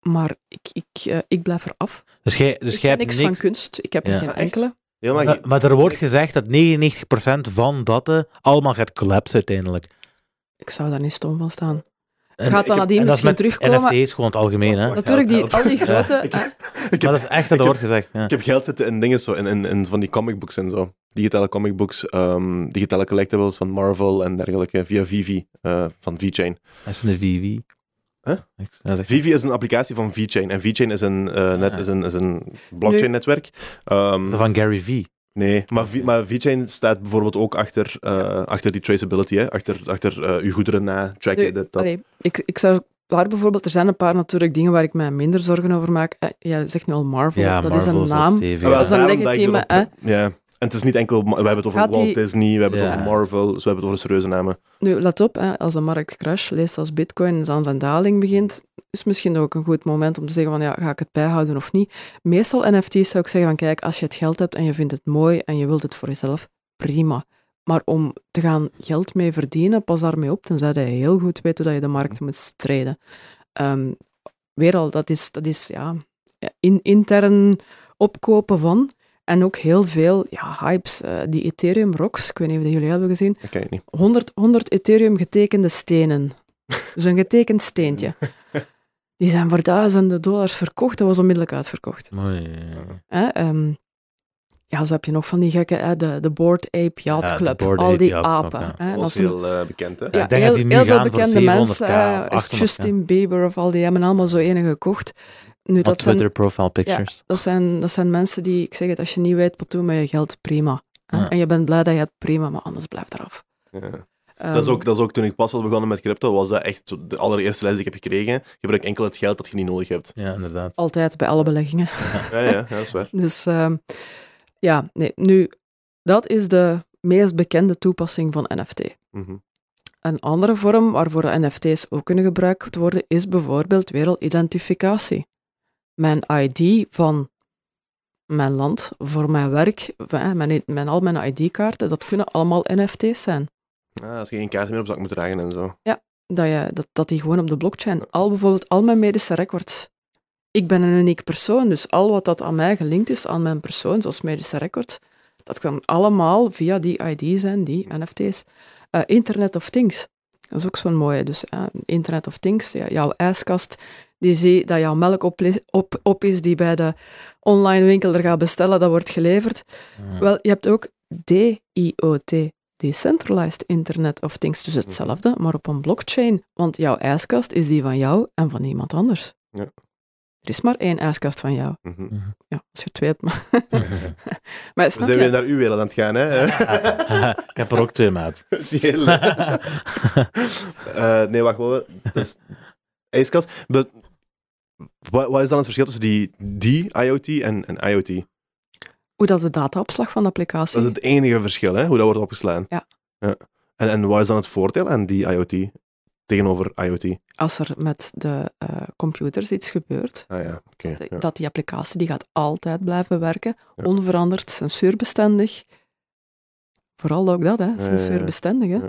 Maar ik, ik, eh, ik blijf eraf. Dus jij, dus ik jij niks niks... van kunst. Ik heb er geen Ah, enkele. Maar, maar er wordt gezegd dat 99% van dat allemaal gaat collapsen uiteindelijk. Ik zou daar niet stom van staan. En Gaat dan nadien is misschien met terugkomen? NFT's gewoon het algemeen, hè. Natuurlijk, die, al die grote... Ik- Maar dat is echt dat wordt gezegd. Ja. ik heb geld zitten in dingen zo, in, in, in van die comicbooks en zo. Digitale comicbooks, ehm, digitale collectibles van Marvel en dergelijke, via Vivi eh, van VeChain. Dat is een VV. Huh? Vivi is een applicatie van VeChain. En VeChain is een, eh, net, Ah. is een, is een blockchain-netwerk. Ehm, Van Gary V. nee, maar, V- maar VeChain staat bijvoorbeeld ook achter, eh, achter die traceability, hè? achter, achter eh, uw goederen na tracken. nu, dit, dat. allee, ik, ik zou daar bijvoorbeeld... Er zijn een paar natuurlijk dingen waar ik mij minder zorgen over maak. Eh, Jij zegt nu al Marvel. Ja, dat Marvel is een naam. stevig, ja. dat is een legitieme, Ja. En het is niet enkel... We hebben het over Gaat Walt die- Disney, we hebben het over Marvel, dus we hebben het over serieuze namen. Nu, let op, hè, als de markt crash, leest als bitcoin aan zijn daling begint, is misschien ook een goed moment om te zeggen van ja, ga ik het bijhouden of niet. Meestal NFT's zou ik zeggen van kijk, als je het geld hebt en je vindt het mooi en je wilt het voor jezelf, prima. Maar om te gaan geld mee verdienen, pas daarmee op, tenzij je heel goed weet hoe dat je de markt moet strijden. Ehm, weer al, dat is, dat is ja, ja, in, intern opkopen van. En ook heel veel ja, hypes. eh, die Ethereum rocks, ik weet niet of dat jullie hebben gezien. Dat ken je niet. 100, 100 Ethereum getekende stenen. Dus een getekend steentje. Die zijn voor duizenden dollars verkocht. Dat was onmiddellijk uitverkocht. Mooi. Hè? ehm, ja, zo heb je nog van die gekke, hè, de, de Board Ape Yacht Ja, Club. Al Ape die Yacht Club, apen. ja. hè. Dat was heel eh, bekend, hè? ja, ik denk heel, dat die nu heel veel bekende 700k mensen. eh, of is 800k. Justin Bieber of al die hebben allemaal zo ene gekocht. Nu, dat zijn, Twitter profile pictures. dat, zijn, dat zijn mensen die, ik zeg het, als je niet weet wat doen met je geld, prima. Ja. En je bent blij dat je het prima, maar anders blijf eraf. Ja. Ehm, Dat is, ook, dat is ook toen ik pas was begonnen met crypto, was dat echt zo de allereerste les die ik heb gekregen. Gebruik enkel het geld dat je niet nodig hebt. Ja, inderdaad. Altijd bij alle beleggingen. Ja, ja, ja dat is waar. Dus ehm, ja, nee, nu, dat is de meest bekende toepassing van NFT. Mhm. Een andere vorm waarvoor NFT's ook kunnen gebruikt worden, is bijvoorbeeld wereldidentificatie. Mijn ID van mijn land, voor mijn werk, mijn, mijn, al mijn ID-kaarten, dat kunnen allemaal NFT's zijn. Ah, als je geen kaart meer op zak moet dragen en zo. Dat, je, dat, dat die gewoon op de blockchain, al bijvoorbeeld al mijn medische records. Ik ben een uniek persoon, dus al wat dat aan mij gelinkt is, aan mijn persoon, zoals medische record, dat kan allemaal via die ID zijn, die NFT's. Eh, Internet of Things, dat is ook zo'n mooie. Dus eh, Internet of Things, ja, jouw ijskast, die zie dat jouw melk op, op, op is, die bij de online winkel er gaat bestellen, dat wordt geleverd. Wel, je hebt ook DIoT, Decentralized Internet of Things, dus hetzelfde, maar op een blockchain. Want jouw ijskast is die van jou en van iemand anders. Ja. Er is maar één ijskast van jou. Mhm. Ja, als je twee hebt. Maar, maar We zijn je? weer naar uw wereld aan het gaan, hè? ik heb er ook twee, maat. Die hele- Eh, nee, wacht wel. Dus, ijskast. Be- Wat, wat is dan het verschil tussen die, die IoT en, en IoT? Hoe dat de dataopslag van de applicatie... Dat is het enige verschil, hè? Hoe dat wordt opgeslaan. Ja. En, en wat is dan het voordeel aan die IoT tegenover IoT? Als er met de eh, computers iets gebeurt, Ah ja, oké. dat- ja. dat die applicatie die gaat altijd blijven werken, Ja. onveranderd, censuurbestendig. Vooral ook dat, hè, ja, ja. censuurbestendig. Hè.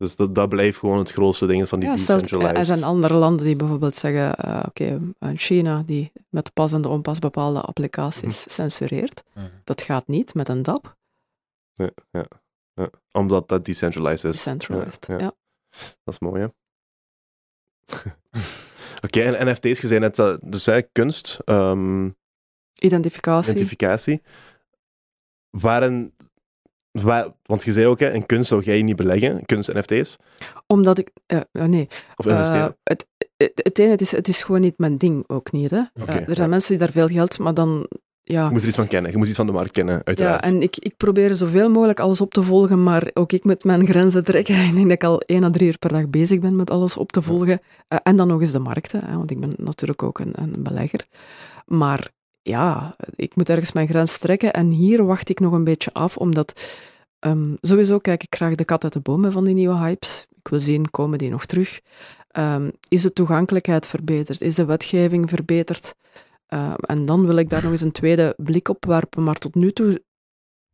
Dus dat, dat blijft gewoon het grootste ding van die Ja, decentralized. er zijn andere landen die bijvoorbeeld zeggen, eh, oké, een China die met pas en de onpas bepaalde applicaties Mhm. censureert. Dat gaat niet met een DAP, Ja, ja, ja. Omdat dat decentralized is. decentralized. ja. Ja, Dat is mooi, hè? Oké, en NFT's, je zei net, eh, dus hè, kunst, ehm, Identificatie. identificatie. Waar, want je zei ook, hè, in kunst zou jij niet beleggen, kunst NFT's, Omdat ik... eh, nee, of investeren. Eh, het, het, het ene, het is, het is gewoon niet mijn ding ook niet. Hè. Eh, er ja. zijn mensen die daar veel geld, maar dan... Ja, je moet er iets van kennen, je moet iets van de markt kennen, ja uiteraard. en ik, ik probeer zoveel mogelijk alles op te volgen, maar ook ik moet mijn grenzen trekken. Ik denk dat ik al één à drie uur per dag bezig ben met alles op te volgen. En dan nog eens de markten, hè, want ik ben natuurlijk ook een, een belegger. Maar ja, ik moet ergens mijn grens trekken en hier wacht ik nog een beetje af, omdat ehm, sowieso kijk ik graag de kat uit de bomen van die nieuwe hypes. Ik wil zien, komen die nog terug? Ehm, is de toegankelijkheid verbeterd? Is de wetgeving verbeterd? Ehm, en dan wil ik daar nog eens een tweede blik op werpen. Maar tot nu toe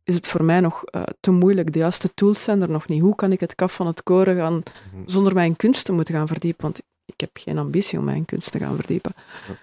is het voor mij nog eh, te moeilijk. De juiste tools zijn er nog niet. Hoe kan ik het kaf van het koren gaan Mhm. zonder mij in kunst te moeten gaan verdiepen? Want ik heb geen ambitie om mij in kunst te gaan verdiepen. Ja.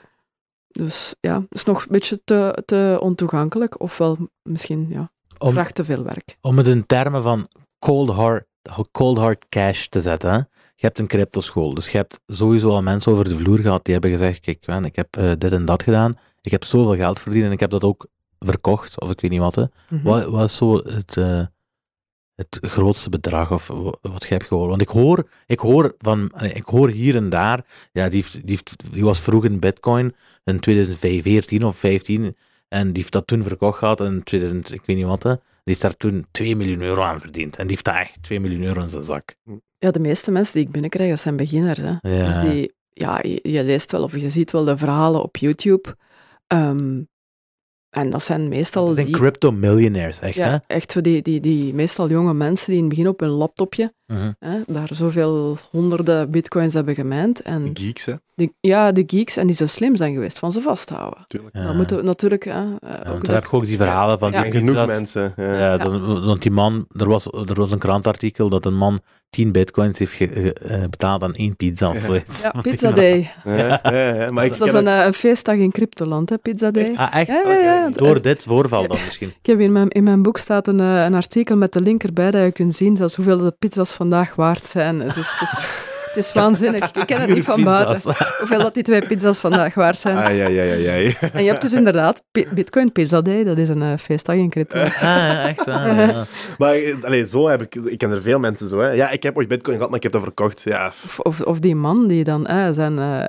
Dus ja, het is nog een beetje te, te ontoegankelijk. Ofwel misschien, ja, Om, vraagt te veel werk. om het in termen van cold hard, cold hard cash te zetten. Hè? Je hebt een cryptoschool, dus je hebt sowieso al mensen over de vloer gehad die hebben gezegd, kijk, man, ik heb eh, dit en dat gedaan, ik heb zoveel geld verdiend en ik heb dat ook verkocht, of ik weet niet wat. Hè. Mhm. Wat, wat is zo het, eh, het grootste bedrag of wa- wat je hebt gehoord? Want ik hoor, ik hoor, van, ik hoor hier en daar, ja, die, heeft, die, was vroeg in bitcoin in 2014 of 15 en die heeft dat toen verkocht gehad in 2000, ik weet niet wat. Hè. Die heeft daar toen 2 miljoen euro aan verdiend. En die heeft daar echt 2 miljoen euro in zijn zak. Ja, de meeste mensen die ik binnenkrijg, dat zijn beginners. Hè. Ja. Dus die, ja, je, je leest wel of je ziet wel de verhalen op YouTube. Ehm, en dat zijn meestal Dat zijn die, crypto millionaires, echt, hè? echt zo die, die, die meestal jonge mensen die in het begin op hun laptopje Mhm. hè, daar zoveel honderden bitcoins hebben gemijnd. En De geeks, hè? die, ja, de geeks en die zo slim zijn geweest van ze vasthouden. Tuurlijk. Ja. Dan moeten we natuurlijk... Hè, eh, Ja, ook want dan dat- heb je ook die verhalen van Ja. die En genoeg mensen. Ja. Ja, dan- want die man, er was, er was een krantartikel dat een man 10 bitcoins heeft ge- ge- eh, betaald aan één pizza of Ja. zoiets. Ja, Pizza Day. Ja, ja, ja, Maar ik dat is een, eh, een feestdag in cryptoland, hè, Pizza Day. Ah, echt? Ja, ja, ja. Door dit voorval dan misschien. Ik heb in mijn, in mijn boek staat een, eh, een artikel met de link erbij dat je kunt zien zelfs hoeveel de pizza's vandaag waard zijn. Het is, het is, het is waanzinnig. Ik ken het niet van buiten. Hoeveel dat die twee pizza's vandaag waard zijn. Ah, ja, ja, ja, ja. En je hebt dus inderdaad Bitcoin Pizza Day. Dat is een eh, feestdag in crypto. Ah, ja, echt. ja. Maar eh, allee, zo heb ik... Ik ken er veel mensen zo, hè. Ja, ik heb ooit bitcoin gehad, maar ik heb dat verkocht. Ja, Of, of, of die man die dan eh, zijn, eh, eh,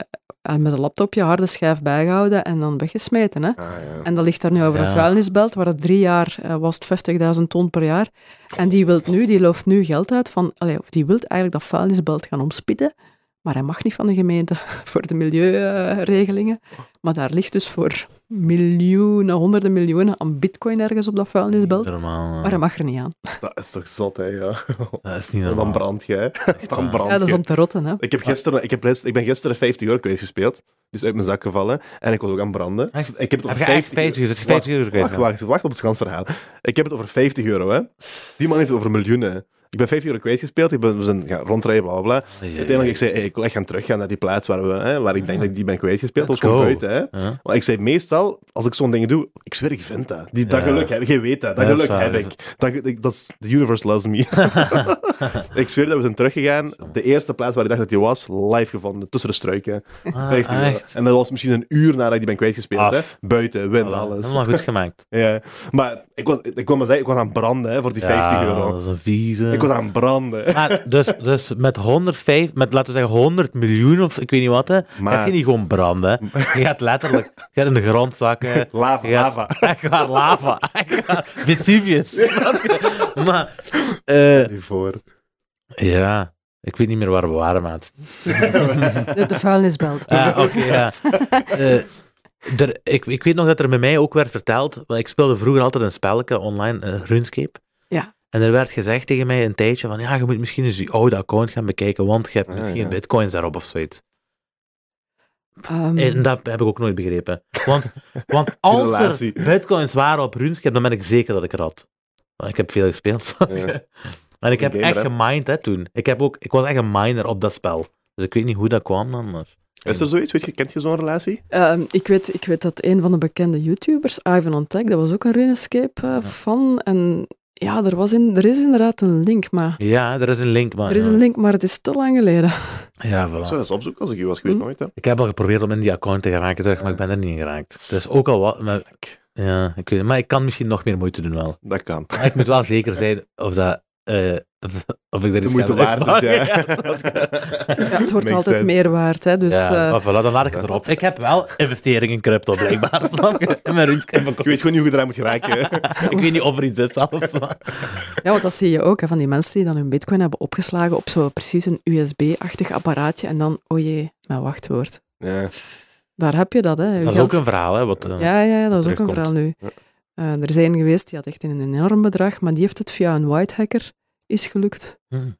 met een laptopje harde schijf bijgehouden en dan weggesmeten. Hè. ah, ja. En dat ligt daar nu over Ja. een vuilnisbelt, waar het drie jaar eh, was het 50.000 ton per jaar. En die wilt nu, die looft nu geld uit van, allee, die wilt eigenlijk dat vuilnisbelt gaan omspitten, Maar hij mag niet van de gemeente voor de milieuregelingen. Maar daar ligt dus voor miljoenen, honderden miljoenen aan bitcoin ergens op dat vuilnisbelt. Normaal. Maar hij mag er niet aan. Dat is toch zot, hè, ja. Dat is niet En dan normaal. brand jij. Dan brand Ja, dat is om te rotten, hè. Ik, heb gisteren, ik, heb, ik ben gisteren 50 euro kwijt gespeeld. Dus uit mijn zak gevallen. En ik was ook aan het branden. Echt? Ik heb het Heb over je echt 50 50 gezet? 50 euro kwijt? Wacht, wacht, wacht op het transverhaal. Ik heb het over 50 euro, hè. Die man heeft het over miljoenen. Ik ben 50 euro kwijtgespeeld. Ik ben, we zijn gaan rondrijden, bla bla bla. Uiteindelijk, ik zei, hey, ik wil echt gaan teruggaan naar die plaats waar, we, hè, waar ik denk dat ik die ben kwijtgespeeld. Dat go. buiten, hè. Ja. Maar ik zei, meestal, als ik zo'n dingen doe, ik zweer, ik vind dat. Die, dat Ja. geluk heb ik, je weet dat. Dat Ja, geluk heb ik. Dat, dat is, the universe loves me. ik zweer dat we zijn teruggegaan. De eerste plaats waar ik dacht dat die was, live gevonden, tussen de struiken. Ah, 50 euro. echt? En dat was misschien een uur nadat ik die ben kwijtgespeeld, hè. Buiten, wind, alles. Helemaal goed gemaakt. Ja, maar ik, was, ik kon maar zeggen, ik was aan branden hè, voor die 50 Ja, euro. Dat is een vieze. Ik was aan het branden. Maar dus, dus met 105, met laten we zeggen 100 miljoen of ik weet niet wat, hè, Maar- gaat je niet gewoon branden. Je gaat letterlijk je gaat in de grond zakken. Lava, gaat- lava. Echt waar, lava. Echt waar. Vesuvius. maar, eh, Die voor. ja, ik weet niet meer waar we waren, maat. De, de vuilnisbelt. Ah, oké, ja. Eh, er, ik, ik weet nog dat er bij mij ook werd verteld, want ik speelde vroeger altijd een spelletje online, eh, RuneScape. Ja. En er werd gezegd tegen mij een tijdje van, ja, je moet misschien eens je oude account gaan bekijken, want je hebt Ah, misschien ja. bitcoins daarop of zoiets. Ehm, En dat heb ik ook nooit begrepen. Want, want als er bitcoins waren op RuneScape, dan ben ik zeker dat ik er had. Want ik heb veel gespeeld? Ja. En ik heb Gamer, echt hè? gemined hè, toen. Ik, heb ook, ik was echt een miner op dat spel. Dus ik weet niet hoe dat kwam dan, maar... Is er zoiets? Weet je, kent je zo'n relatie? Ehm, ik, weet, ik weet dat een van de bekende YouTubers, Ivan on Tech, dat was ook een RuneScape-fan. en ja, er, was in, er is inderdaad een link, maar, Ja, er is een link, maar... er is een link, maar het is te lang geleden. Ja, Ik zou voilà. eens opzoeken als ik u was. Ik weet Hm. nooit, hè. Ik heb al geprobeerd om in die account te geraken terug, maar ik ben er niet in geraakt. Dus ook al wat... Maar, ja, ik weet het. Maar ik kan misschien nog meer moeite doen wel. Dat kan. Maar ik moet wel zeker zijn of dat... eh, of, ik er iets moeite waard is, ja. Ja, het wordt Makes altijd sense. meer waard. Hè, dus, ja, eh, maar voilà, dan laat ik het erop. Ik heb wel investeringen in crypto, blijkbaar. Snap je? In mijn Je weet gewoon niet hoe je eraan moet geraken. Ik weet niet of er iets is zelfs. ja, want dat zie je ook, hè, van die mensen die dan hun bitcoin hebben opgeslagen op zo precies een USB-achtig apparaatje en dan, oh jee, mijn wachtwoord. ja. Daar heb je dat, hè. Je Dat is geld- ook een verhaal, hè. Wat, eh, Ja, ja, ja, dat is ook een verhaal nu. Ja. Eh, er zijn geweest, die had echt een enorm bedrag, maar die heeft het via een white hacker is gelukt. hm.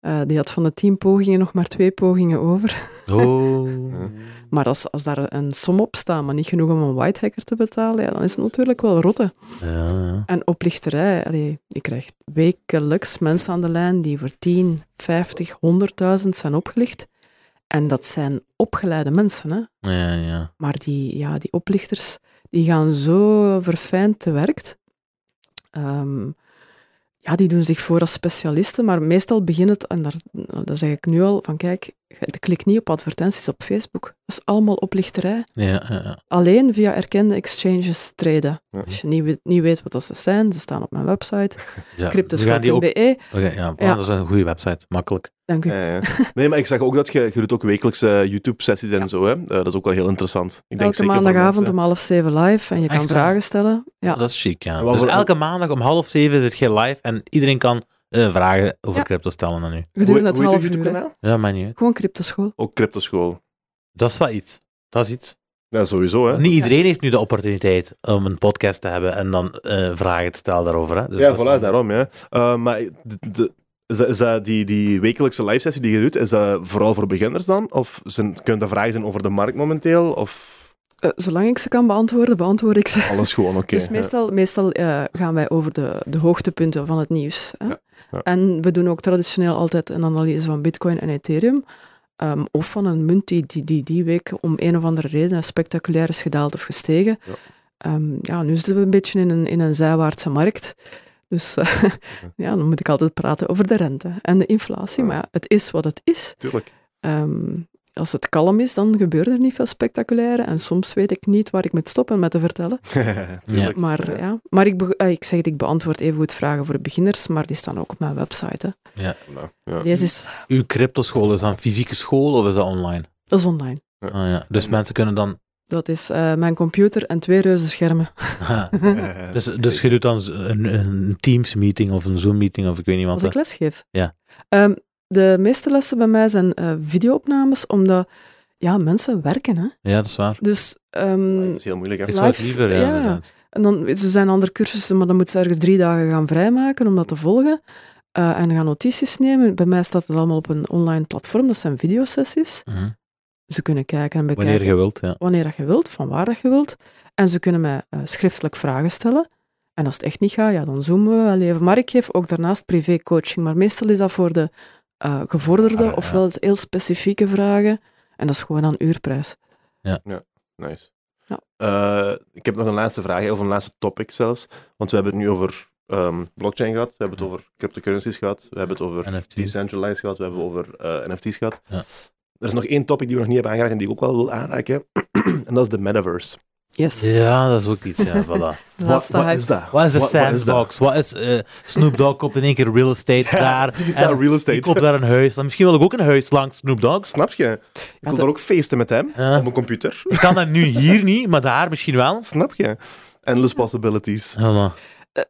Eh, die had van de tien pogingen nog maar twee pogingen over. Oh. Maar als, als daar een som op staat, maar niet genoeg om een white hacker te betalen, ja, dan is het natuurlijk wel rotte. Ja, ja. En oplichterij, allee, je krijgt wekelijks mensen aan de lijn die voor 10, 50, 100.000 zijn opgelicht. En dat zijn opgeleide mensen, hè. Ja, ja. Maar die, ja, die oplichters, die gaan zo verfijnd te werk. Ehm, ja, die doen zich voor als specialisten, maar meestal begint het, en daar, daar zeg ik nu al, van kijk, klik niet op advertenties op Facebook. Dat is allemaal oplichterij. Ja, ja, ja. Alleen via erkende exchanges treden. Als je niet weet, niet weet wat dat ze zijn, ze staan op mijn website, ja. Cryptoschot.be. Oké, Ja. dat is een goede website. Makkelijk. Dank u. Ja, ja. Nee, maar ik zag ook dat je, je doet ook wekelijkse YouTube-sessies en zo. Hè. Eh, dat is ook wel heel interessant. Ik denk Elke maandagavond mensen- om half zeven live en je kan Echt vragen stellen. Ja. Dat is chic, ja. Dus voor- elke maandag om half zeven zit je live en iedereen kan eh, vragen over Ja. crypto stellen aan u. Gedurende het Hoe- hoe heet half je uur. hè. Ja, maar niet. Gewoon cryptoschool. Ook Cryptoschool. Dat is wel iets. Dat is iets. Ja, sowieso, hè. Niet iedereen heeft nu de opportuniteit om een podcast te hebben en dan eh, vragen te stellen daarover. Hè. Dus ja, voilà, daarom, ja. Eh, maar de, de- is dat, is dat die, die wekelijkse live sessie die je doet, is dat vooral voor beginners dan? Of zijn, kunnen dat vragen zijn over de markt momenteel? Of Eh, zolang ik ze kan beantwoorden, beantwoord ik ze. alles gewoon oké? dus meestal, meestal eh, gaan wij over de, de hoogtepunten van het nieuws. Hè? Ja, ja. En we doen ook traditioneel altijd een analyse van Bitcoin en Ethereum. ehm, of van een munt die, die die die week om een of andere reden spectaculair is gedaald of gestegen. Ja. Ehm, ja, nu zitten we een beetje in een, in een zijwaartse markt. Dus eh, ja, dan moet ik altijd praten over de rente en de inflatie. Ja. Maar ja, het is wat het is. Tuurlijk. Ehm, als het kalm is, dan gebeuren er niet veel spectaculaire. En soms weet ik niet waar ik moet stoppen met te vertellen. Tuurlijk. Maar, ja. maar ik, be- eh, ik zeg het, ik beantwoord even goed vragen voor beginners, maar die staan ook op mijn website. Hè. Nou, ja. Deze is, Uw cryptoschool is dan fysieke school of is dat online? dat is online. Ah, ja. Dus mensen kunnen dan... Dat is eh, mijn computer en twee reuze schermen. Eh, dus, dus je doet dan een, een Teams-meeting of een Zoom-meeting of ik weet niet wat. Als ik hè. lesgeef. Ja. Ehm, de meeste lessen bij mij zijn eh videoopnames, omdat ja, mensen werken. Hè? Ja, dat is waar. Dus ehm, Dat is heel moeilijk, hè. Ik zou het live- liever, ja. ja. En dan, er zijn andere cursussen, maar dan moeten ze ergens drie dagen gaan vrijmaken om dat te volgen. Eh, en gaan notities nemen. Bij mij staat het allemaal op een online platform. Dat zijn videosessies. Mhm. Ze kunnen kijken en bekijken Wanneer je wilt, ja. wanneer dat je wilt, van waar dat je wilt. En ze kunnen mij eh, schriftelijk vragen stellen. En als het echt niet gaat, ja, dan zoomen we wel even. Maar ik geef ook daarnaast privé-coaching. Maar meestal is dat voor de eh, gevorderde, Ah, ja. ofwel heel specifieke vragen. En dat is gewoon aan uurprijs. Nice. Ja. Eh, ik heb nog een laatste vraag, of een laatste topic zelfs. Want we hebben het nu over ehm, blockchain gehad, we hebben het over cryptocurrencies gehad, we hebben het over NFT's. decentralized gehad, we hebben het over eh, NFT's gehad. Er is nog één topic die we nog niet hebben aangeraakt en die ik ook wel wil aanraken. en dat is de metaverse. Yes, Ja, dat is ook iets, ja, voilà. Wat, is dat? Wat is de sandbox? Wat is, eh, Snoop Dogg koopt in één keer real estate daar. En real Ik koop estate. daar een huis. Misschien wil ik ook een huis langs Snoop Dogg. Snap je? Ik wil daar ook feesten met hem Ja. op mijn computer. Ik kan dat nu hier niet, maar daar misschien wel. Snap je? Endless possibilities. Ja,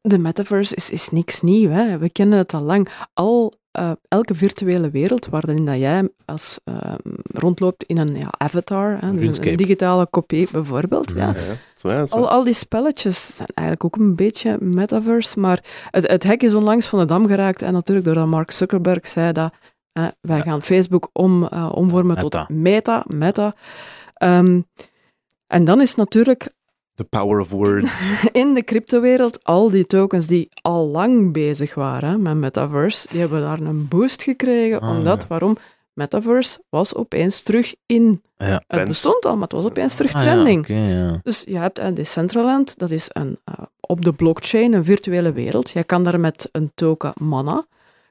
De metaverse is, is niks nieuw. Hè. We kennen het al lang. Al eh, elke virtuele wereld waarin dat jij als, ehm, rondloopt in een ja, avatar, hè, dus een, digitale kopie bijvoorbeeld. Ja. Zo, ja, zo. Al, al die spelletjes zijn eigenlijk ook een beetje metaverse, maar het, het hek is onlangs van de dam geraakt en natuurlijk doordat Mark Zuckerberg zei dat eh, wij gaan Facebook om, eh, omvormen Meta. tot meta, meta. Ehm, en dan is natuurlijk The power of words. in de cryptowereld al die tokens die al lang bezig waren met metaverse, die hebben daar een boost gekregen, Ah, omdat, ja. waarom? Metaverse was opeens terug in. Ja. Het Trend. bestond al, maar het was opeens terug Ah, ja, trending. Dus je hebt een Decentraland, dat is een, eh, op de blockchain een virtuele wereld. Jij kan daar met een token mana,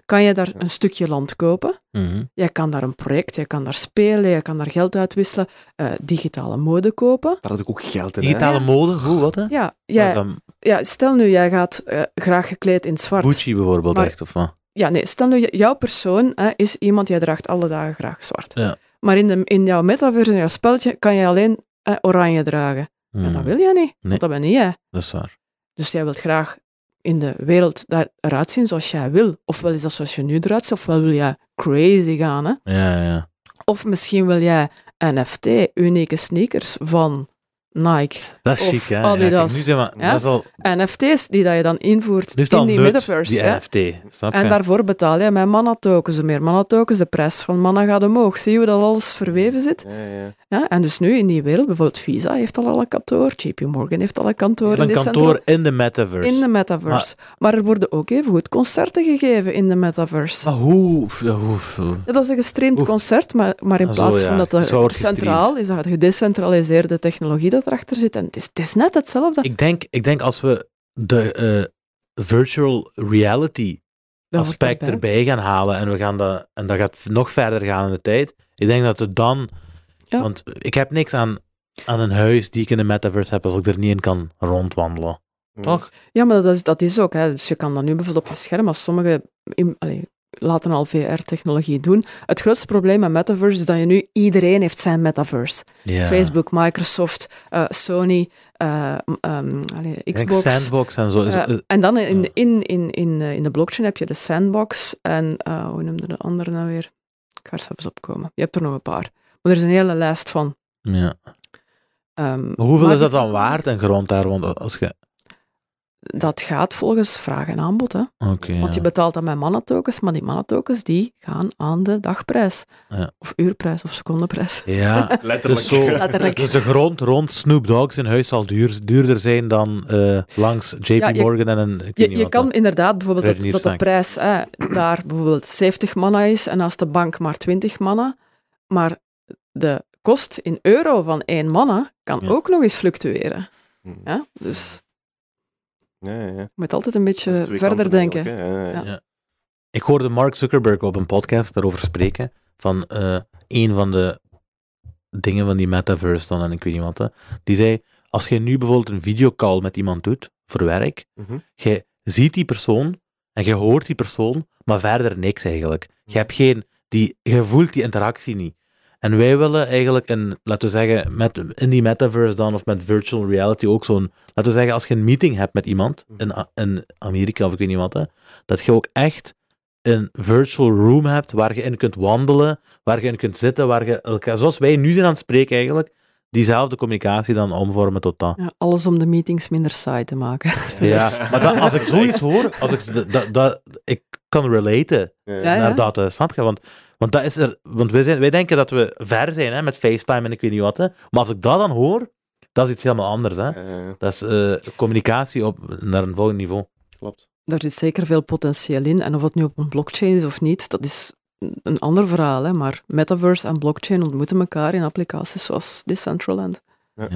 kan je daar een stukje land kopen. Mhm. Jij kan daar een project, jij kan daar spelen, jij kan daar geld uitwisselen, eh, digitale mode kopen. Daar had ik ook geld in. Digitale mode, hoe, wat hè? Ja, jij, dan ja, stel nu, jij gaat eh, graag gekleed in het zwart. Gucci bijvoorbeeld, Maar- echt, of wat? Ja, nee, stel nu, jouw persoon hè, is iemand, jij draagt alle dagen graag zwart. Ja. Maar in, de, in jouw metaverse, in jouw spelletje, kan je alleen eh, oranje dragen. En Mhm. dat wil jij niet, Nee. want dat ben niet jij. Dat is waar. Dus jij wilt graag in de wereld daar eruit zien zoals jij wil. Ofwel is dat zoals je nu eruit ziet, ofwel wil jij crazy gaan. Hè? Ja, ja, ja. Of misschien wil jij NFT, unieke sneakers van Nike. Dat is chic, hè? Adidas. Ja? dat is al, NFT's die dat je dan invoert in al die nut, metaverse. die hè? NFT. Snap je? En daarvoor betaal je met mana tokens. Hoe meer mana tokens, de prijs van mana gaat omhoog. Zie je hoe dat alles verweven zit? Ja, ja. Ja, en dus nu in die wereld, bijvoorbeeld Visa heeft al een kantoor, JP Morgan heeft al een kantoor. in een die kantoor in de metaverse. In de metaverse. Maar, er worden ook even goed concerten gegeven in de metaverse. Maar hoe... hoe, hoe- Ja, dat is een gestreamd concert, maar, maar in Ah, plaats zo, ja. van dat het centraal is, dat het gedecentraliseerde technologie dat erachter zit. En het is, het is net hetzelfde. Ik denk, ik denk als we de eh, virtual reality Dat aspect erbij. erbij gaan halen en we gaan dat en dat gaat nog verder gaan in de tijd. Ik denk dat het dan, Ja. want ik heb niks aan, aan een huis die ik in de metaverse heb als ik er niet in kan rondwandelen. Toch? Ja, maar dat is, dat is ook. Hè. Dus je kan dat nu bijvoorbeeld op je scherm, als in, allee, laten al VR-technologie doen. Het grootste probleem met metaverse is dat je nu, iedereen heeft zijn metaverse. Facebook, Microsoft, eh, Sony, eh, ehm, allee, Xbox. Sandbox en zo. Is- en dan in, in, in, in, eh, in de blockchain heb je de sandbox en eh, hoe noemde de andere nou weer? Ik ga er zelfs opkomen. Je hebt er nog een paar. Maar er is een hele lijst van. ja. Maar hoeveel is dat dan waard en grond daar? Want als je... Dat gaat volgens vraag en aanbod. Hè? Oké, Want je ja. betaalt dat met mana-tokens, maar die mana-tokens die gaan aan de dagprijs. Ja. Of uurprijs of secondeprijs. Ja, Letterlijk. Dus zo- Letterlijk. dus de grond rond Snoop Dogg zijn huis zal duur, duurder zijn dan eh, langs JP Ja, je- Morgan en een... Je, je kan dan. inderdaad bijvoorbeeld dat, dat de prijs hè, daar bijvoorbeeld 70 manna is en als de bank maar 20 manna, maar de kost in euro van één manna kan Ja. ook nog eens fluctueren. Ja? Dus Ja, moet altijd een beetje verder denken. Ja. Ik hoorde Mark Zuckerberg op een podcast daarover spreken. Van eh een van de dingen van die metaverse dan en ik weet niet wat. hè. Die zei, als je nu bijvoorbeeld een videocall met iemand doet, voor werk, Mhm. je ziet die persoon en je hoort die persoon, maar verder niks eigenlijk. Je hebt geen, die, je voelt die interactie niet. En wij willen eigenlijk, een, laten we zeggen, met, in die metaverse dan, of met virtual reality ook zo'n, laten we zeggen, als je een meeting hebt met iemand in, A- in Amerika of ik weet niet wat, hè, dat je ook echt een virtual room hebt waar je in kunt wandelen, waar je in kunt zitten, waar je elkaar, zoals wij nu zijn aan het spreken eigenlijk, diezelfde communicatie dan omvormen tot dat. Ja, alles om de meetings minder saai te maken. Ja, maar dat- als ik zoiets hoor, als ik, dat, ik kan relaten Ja. Ja, naar dat, eh, snap je? Want, want, dat is er, want wij, zijn, wij denken dat we ver zijn hè, met FaceTime en ik weet niet wat. Hè. Maar als ik dat dan hoor, dat is iets helemaal anders. Hè. Ja, Dat is eh, communicatie op, naar een volgend niveau. klopt. Daar zit zeker veel potentieel in. En of het nu op een blockchain is of niet, dat is een ander verhaal. Hè. Maar metaverse en blockchain ontmoeten elkaar in applicaties zoals Decentraland. Maar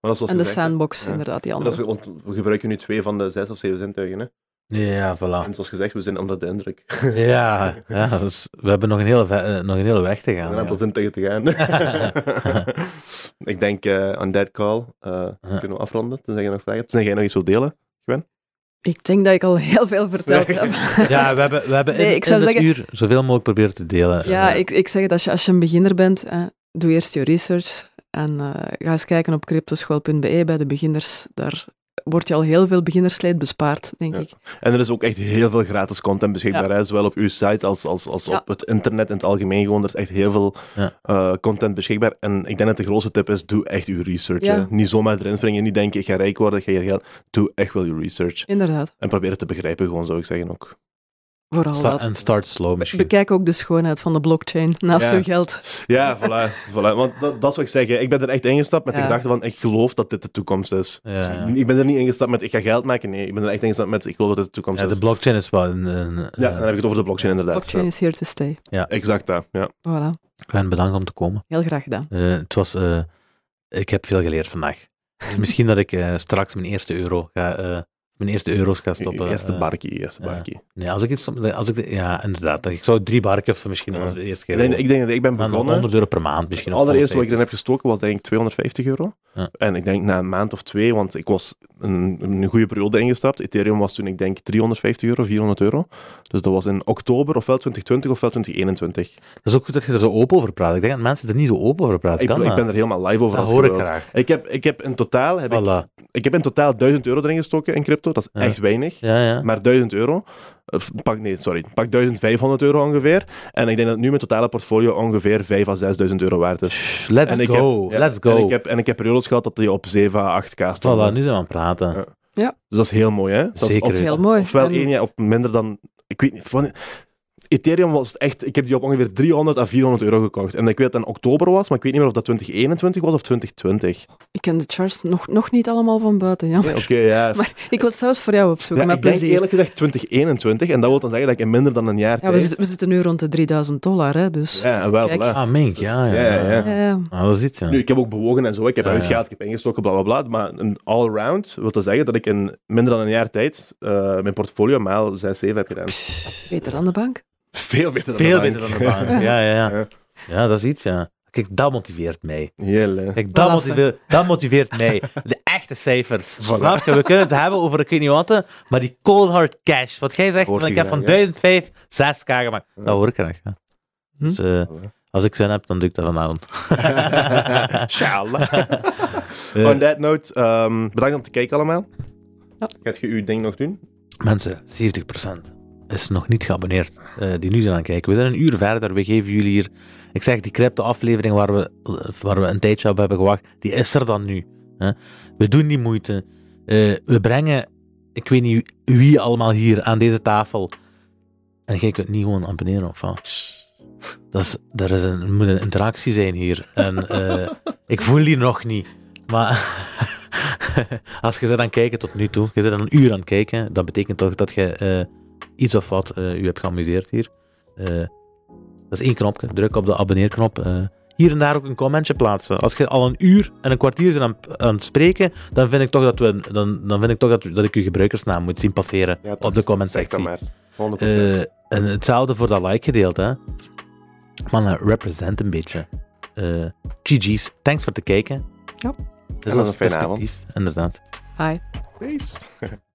dat is zoals En de sandbox, Ja. inderdaad, die Dat is, andere. want we gebruiken nu twee van de zes of zeven zintuigen. Hè? Ja, voilà. En zoals gezegd, we zijn onder de indruk. Ja, ja dus we hebben nog een hele, ve- eh, nog een hele weg te gaan. een aantal ja. zintuigen te gaan. ik denk eh aan that call eh, kunnen we afronden. Tenzij je nog vragen hebt. Tenzij jij nog iets wilt delen. Ik denk dat ik al heel veel verteld heb. Ja, we hebben, we hebben Nee, in, ik zou in dit zeggen- uur zoveel mogelijk proberen te delen. Ja, ik, ik zeg het, als je, als je een beginner bent, eh, doe eerst je research en eh, ga eens kijken op cryptoschool.be bij de beginners. Daar wordt je al heel veel beginnersleed bespaard, denk Ja. ik. En er is ook echt heel veel gratis content beschikbaar. Hè? Zowel op uw site als, als, als Ja. op het internet in het algemeen. Gewoon, er is echt heel veel Ja. eh, content beschikbaar. En ik denk dat de grootste tip is, doe echt uw research. Hè. Niet zomaar erin springen. Niet denken, ik ga rijk worden, ik ga hier geld. Doe echt wel je research. Inderdaad, En probeer het te begrijpen, gewoon zou ik zeggen ook. Vooral sta- dat. en start slow misschien. Bekijk ook de schoonheid van de blockchain naast Ja. uw geld. Ja, voilà. voilà. Want dat, dat is wat ik zeg. Ik ben er echt ingestapt met de Ja. gedachte van, ik geloof dat dit de toekomst is. Ja, ja. Ik ben er niet ingestapt met, ik ga geld maken. Nee, ik ben er echt ingestapt met, ik geloof dat dit de toekomst Ja, de is. blockchain is wel een... een Ja, dan heb ik het over de blockchain inderdaad. Blockchain Ja. is here to stay. Exact dat, ja. Voilà, Gwen, bedankt om te komen. heel graag gedaan. Eh, het was, eh, ik heb veel geleerd vandaag. Dus misschien dat ik eh, straks mijn eerste euro ga, eh, mijn eerste euro's ga stoppen. Eerste eh. barkie, eerste ja. barkie. Nee, als ik iets, als ik, ja, inderdaad. Ik zou drie barken of zo misschien als de eerste Ik keer. denk, ik denk dat ik ben begonnen... 100 euro per maand misschien. Het allereerste wat ik 150. erin heb gestoken was denk ik 250 euro. Ja. En ik denk na een maand of twee, want ik was een, een goede periode ingestapt. Ethereum was toen ik denk 350 euro, 400 euro. Dus dat was in oktober ofwel 2020 ofwel 2021. Dat is ook goed dat je er zo open over praat. Ik denk dat mensen er niet zo open over praten. Ik, Kan ik ben er helemaal live over dat hoor ik graag. Ik heb, ik heb in totaal heb ik, ik heb in totaal 1000 euro erin gestoken in crypto. Dat is Ja. echt weinig. Ja, ja. Maar 1000 euro. Pak, nee, sorry. Pak 1500 euro ongeveer. En ik denk dat nu mijn totale portfolio ongeveer 5 à 6000 euro waard is. Let's en ik go. Heb, ja, Let's go. En ik, heb, en ik heb periodes gehad dat die op 7 à 8k stonden. Voilà, nu zijn we aan het praten. Ja. Dus dat is heel mooi, hè? Dat is Zeker. Dat is of- heel mooi. Ofwel En- één jaar, of minder dan... Ik weet niet... Ethereum was echt... Ik heb die op ongeveer 300 à 400 euro gekocht. En ik weet dat het in oktober was, maar ik weet niet meer of dat 2021 was of 2020. Ik ken de charts nog, nog niet allemaal van buiten, ja. Ja, Oké, ja. Maar ik wil het zelfs voor jou opzoeken, Ja, met ik denk plezier. eerlijk gezegd 2021. En dat wil dan zeggen dat ik in minder dan een jaar Ja, we, tijd... zitten, we zitten nu rond de 3000 dollar, hè, dus... Ja, wel, voilà. Ah, Mink, ja, ja. Ja, ja, ja. Ah, dat is iets, ja. Nu, ik heb ook bewogen en zo. Ik heb uitgehaald, ik heb ingestoken, bla bla bla. Maar een all-round wil dat zeggen dat ik in minder dan een jaar tijd eh, mijn portfolio maal 6, 7 heb gedaan. Beter dan de bank. Veel beter dan Veel de beter bank. dan de bank. Ja, ja, ja. Ja. Ja, dat is iets, ja. Kijk, dat motiveert mij. Hè. Kijk, dat, motiveert, dat motiveert mij. De echte cijfers. Voilà. Snap je? We kunnen het hebben over ik weet niet wat, hè, maar die cold hard cash. Wat jij zegt, van, ik heb van graag, 1005 6k gemaakt. Dat hoor ik graag. Ja. Hm? Dus, eh, als ik zin heb, dan doe ik dat vanavond. Inshallah. On that note, ehm, bedankt om te kijken allemaal. Ja. Gaat je uw ding nog doen? Mensen, 70% is nog niet geabonneerd eh, die nu zijn aan het kijken. We zijn een uur verder. We geven jullie hier... Ik zeg, die crypto-aflevering waar we, waar we een tijdje op hebben gewacht, die is er dan nu. Hè? We doen die moeite. Eh, we brengen, ik weet niet wie allemaal hier aan deze tafel. En jij kunt niet gewoon abonneren of wat? Dat is, is een, moet een interactie zijn hier. En eh, ik voel die nog niet. Maar als je zit aan kijken tot nu toe, je zit een uur aan het kijken, dat betekent toch dat je eh, iets of wat eh u hebt geamuseerd hier. Eh, dat is één knopje. Druk op de abonneerknop. eh, hier en daar ook een commentje plaatsen. Als je al een uur en een kwartier bent aan, aan het spreken, dan vind ik toch dat, we, dan, dan vind ik toch dat, dat ik uw gebruikersnaam moet zien passeren Ja, toch. op de comment Zeg dat maar. 100%. Eh, en hetzelfde voor dat like gedeelte. Man, represent een beetje. Eh, GG's, thanks voor het kijken. Ja. En was een fijne avond. perspectief, inderdaad. Hi. Peace.